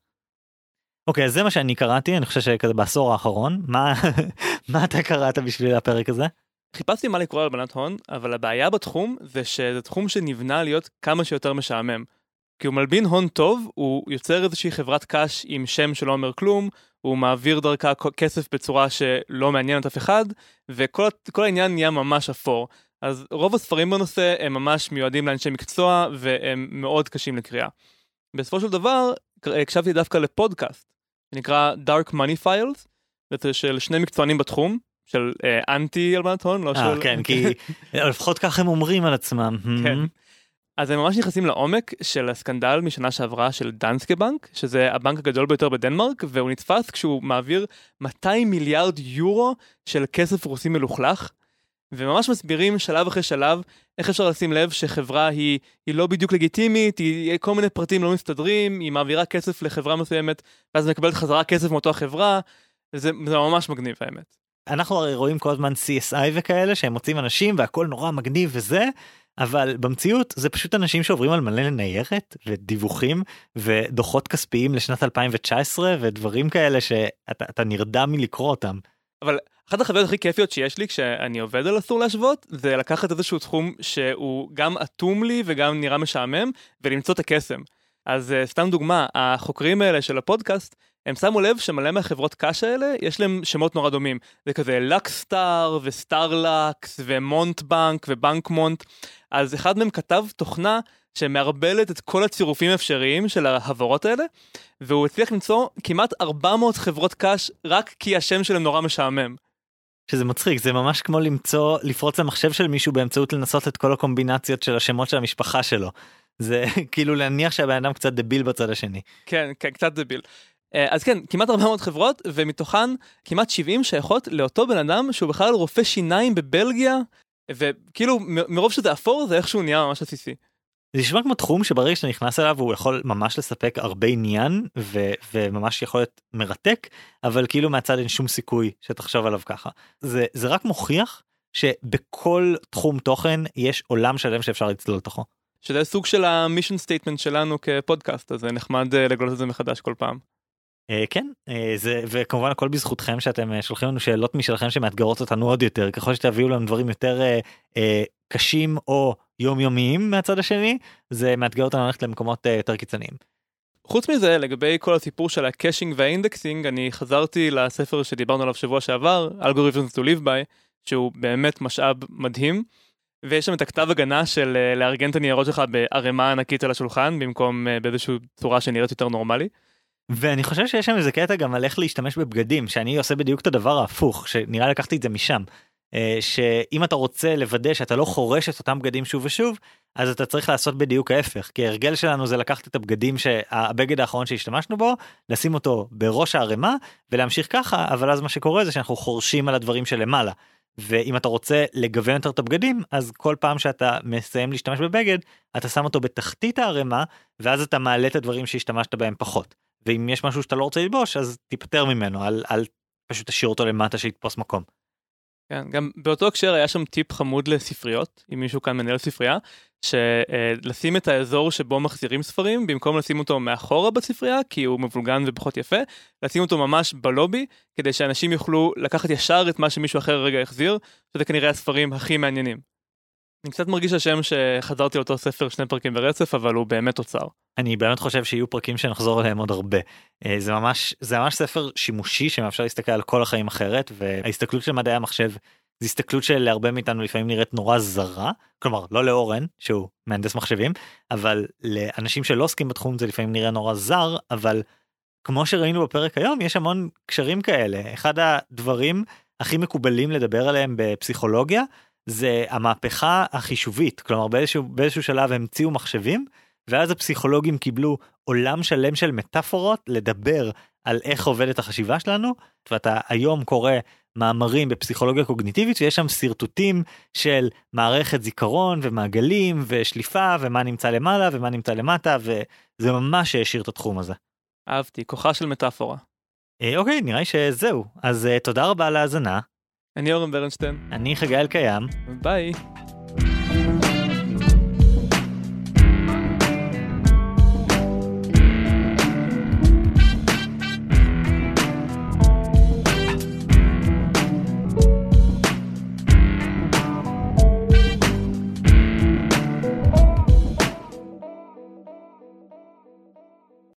אוקיי, אז זה מה שאני קראתי, אני חושב שכזה בעשור האחרון. מה, מה אתה קראת בשביל הפרק הזה? חיפשתי מה לקרוא על הלבנת הון, אבל הבעיה בתחום זה שזה תחום שנבנה להיות כמה שיותר משעמם. כי הוא מלבין הון טוב, הוא יוצר איזושהי חברת קש עם שם שלא אומר כלום, הוא מעביר דרכה כסף בצורה שלא מעניינת אף אחד, וכל העניין נהיה ממש אפור. אז רוב הספרים בנושא הם ממש מיועדים לאנשי מקצוע, והם מאוד קשים לקריאה. בסופו של דבר, הקשבתי דווקא לפודקאסט, שנקרא Dark Money Files, וזה של שני מקצוענים בתחום, של אה, אנטי הלבנת הון, לא אה, של... כן, כי לפחות כך הם אומרים על עצמם. כן. אז הם ממש נכנסים לעומק של הסקנדל משנה שעברה של דנסקה בנק, שזה הבנק הגדול ביותר בדנמרק, והוא נתפס כשהוא מעביר 200 מיליארד יורו של כסף רוסי מלוכלך, וממש מסבירים שלב אחרי שלב איך אפשר לשים לב שחברה היא, היא לא בדיוק לגיטימית, היא, כל מיני פרטים לא מסתדרים, היא מעבירה כסף לחברה מסוימת, ואז מקבלת חזרה כסף מאותה חברה, זה, זה ממש מגניב האמת. אנחנו הרי רואים כל הזמן CSI וכאלה שהם מוצאים אנשים והכל נורא מגניב וזה. אבל במציאות זה פשוט אנשים שעוברים על מלא ניירת ודיווחים ודוחות כספיים לשנת 2019 ודברים כאלה שאתה נרדם מלקרוא אותם. אבל אחת החוויות הכי כיפיות שיש לי כשאני עובד על אסור להשוות זה לקחת איזשהו תחום שהוא גם אטום לי וגם נראה משעמם ולמצוא את הקסם. אז uh, סתם דוגמה החוקרים האלה של הפודקאסט הם שמו לב שמלא מהחברות קש האלה יש להם שמות נורא דומים זה כזה לקסטאר וסטארלקס ומונט בנק ובנק מונט אז אחד מהם כתב תוכנה שמערבלת את כל הצירופים האפשריים של ההעברות האלה, והוא הצליח למצוא כמעט 400 חברות קש רק כי השם שלהם נורא משעמם. שזה מצחיק זה ממש כמו למצוא לפרוץ למחשב של מישהו באמצעות לנסות את כל הקומבינציות של השמות של המשפחה שלו. זה כאילו להניח שהבן אדם קצת דביל בצד השני. כן, כן קצת דביל. אה, אז כן, כמעט 400 חברות, ומתוכן כמעט 70 שייכות לאותו בן אדם שהוא בכלל רופא שיניים בבלגיה, וכאילו מרוב שזה אפור זה איכשהו נהיה ממש עסיסי. זה נשמע כמו תחום שברגע שאתה נכנס אליו הוא יכול ממש לספק הרבה עניין ו- וממש יכול להיות מרתק אבל כאילו מהצד אין שום סיכוי שתחשוב עליו ככה זה זה רק מוכיח שבכל תחום תוכן יש עולם שלם שאפשר לצלול לתוכו. שזה סוג של ה mission statement שלנו כפודקאסט אז זה נחמד אה, לגלות את זה מחדש כל פעם. אה, כן אה, זה וכמובן הכל בזכותכם שאתם אה, שולחים לנו שאלות משלכם שמאתגרות אותנו עוד יותר ככל שתביאו לנו דברים יותר קשים או יומיומיים מהצד השני זה מאתגר אותנו ללכת למקומות יותר קיצוניים. חוץ מזה לגבי כל הסיפור של ה caching וה indexing אני חזרתי לספר שדיברנו עליו שבוע שעבר Algorithms to live by שהוא באמת משאב מדהים. ויש שם את הכתב הגנה של לארגן את הניירות שלך בערימה ענקית על השולחן במקום באיזושהי צורה שנראית יותר נורמלי. ואני חושב שיש שם איזה קטע גם על איך להשתמש בבגדים שאני עושה בדיוק את הדבר ההפוך שנראה לקחתי את זה משם. אה, שאם אתה רוצה לוודא שאתה לא חורש את אותם בגדים שוב ושוב אז אתה צריך לעשות בדיוק ההפך כי הרגל שלנו זה לקחת את הבגדים שהבגד האחרון שהשתמשנו בו לשים אותו בראש הערימה ולהמשיך ככה אבל אז מה שקורה זה שאנחנו חורשים על הדברים שלמעלה. ואם אתה רוצה לגוון יותר את הבגדים אז כל פעם שאתה מסיים להשתמש בבגד אתה שם אותו בתחתית הערימה ואז אתה מעלה את הדברים שהשתמשת בהם פחות. ואם יש משהו שאתה לא רוצה ללבוש אז תיפטר ממנו אל, אל פשוט תשאיר אותו למטה שיתפוס מקום. כן, גם באותו הקשר היה שם טיפ חמוד לספריות אם מישהו כאן מנהל ספרייה שלשים את האזור שבו מחזירים ספרים במקום לשים אותו מאחורה בספרייה כי הוא מבולגן ופחות יפה לשים אותו ממש בלובי כדי שאנשים יוכלו לקחת ישר את מה שמישהו אחר רגע החזיר שזה כנראה הספרים הכי מעניינים. אני קצת מרגיש השם שחזרתי לאותו ספר שני פרקים ברצף אבל הוא באמת תוצר. אני באמת חושב שיהיו פרקים שנחזור אליהם עוד הרבה. אה, זה ממש זה ממש ספר שימושי שמאפשר להסתכל על כל החיים אחרת וההסתכלות של מדעי המחשב זו הסתכלות שלהרבה מאיתנו לפעמים נראית נורא זרה כלומר לא לאורן שהוא מהנדס מחשבים אבל לאנשים שלא עוסקים בתחום זה לפעמים נראה נורא זר אבל כמו שראינו בפרק היום יש המון קשרים כאלה אחד הדברים הכי מקובלים לדבר עליהם בפסיכולוגיה זה המהפכה החישובית כלומר באיזשהו באיזשהו שלב המציאו מחשבים ואז הפסיכולוגים קיבלו עולם שלם של מטאפורות לדבר על איך עובדת החשיבה שלנו ואתה היום קורא מאמרים בפסיכולוגיה קוגניטיבית ויש שם שרטוטים של מערכת זיכרון ומעגלים ושליפה ומה נמצא למעלה ומה נמצא למטה וזה ממש העשיר את התחום הזה. אהבתי, כוחה של מטאפורה. אה, אוקיי, נראה לי שזהו. אז אה, תודה רבה על ההאזנה. אני אורן ברנשטיין, אני חגי אלקיים. ביי.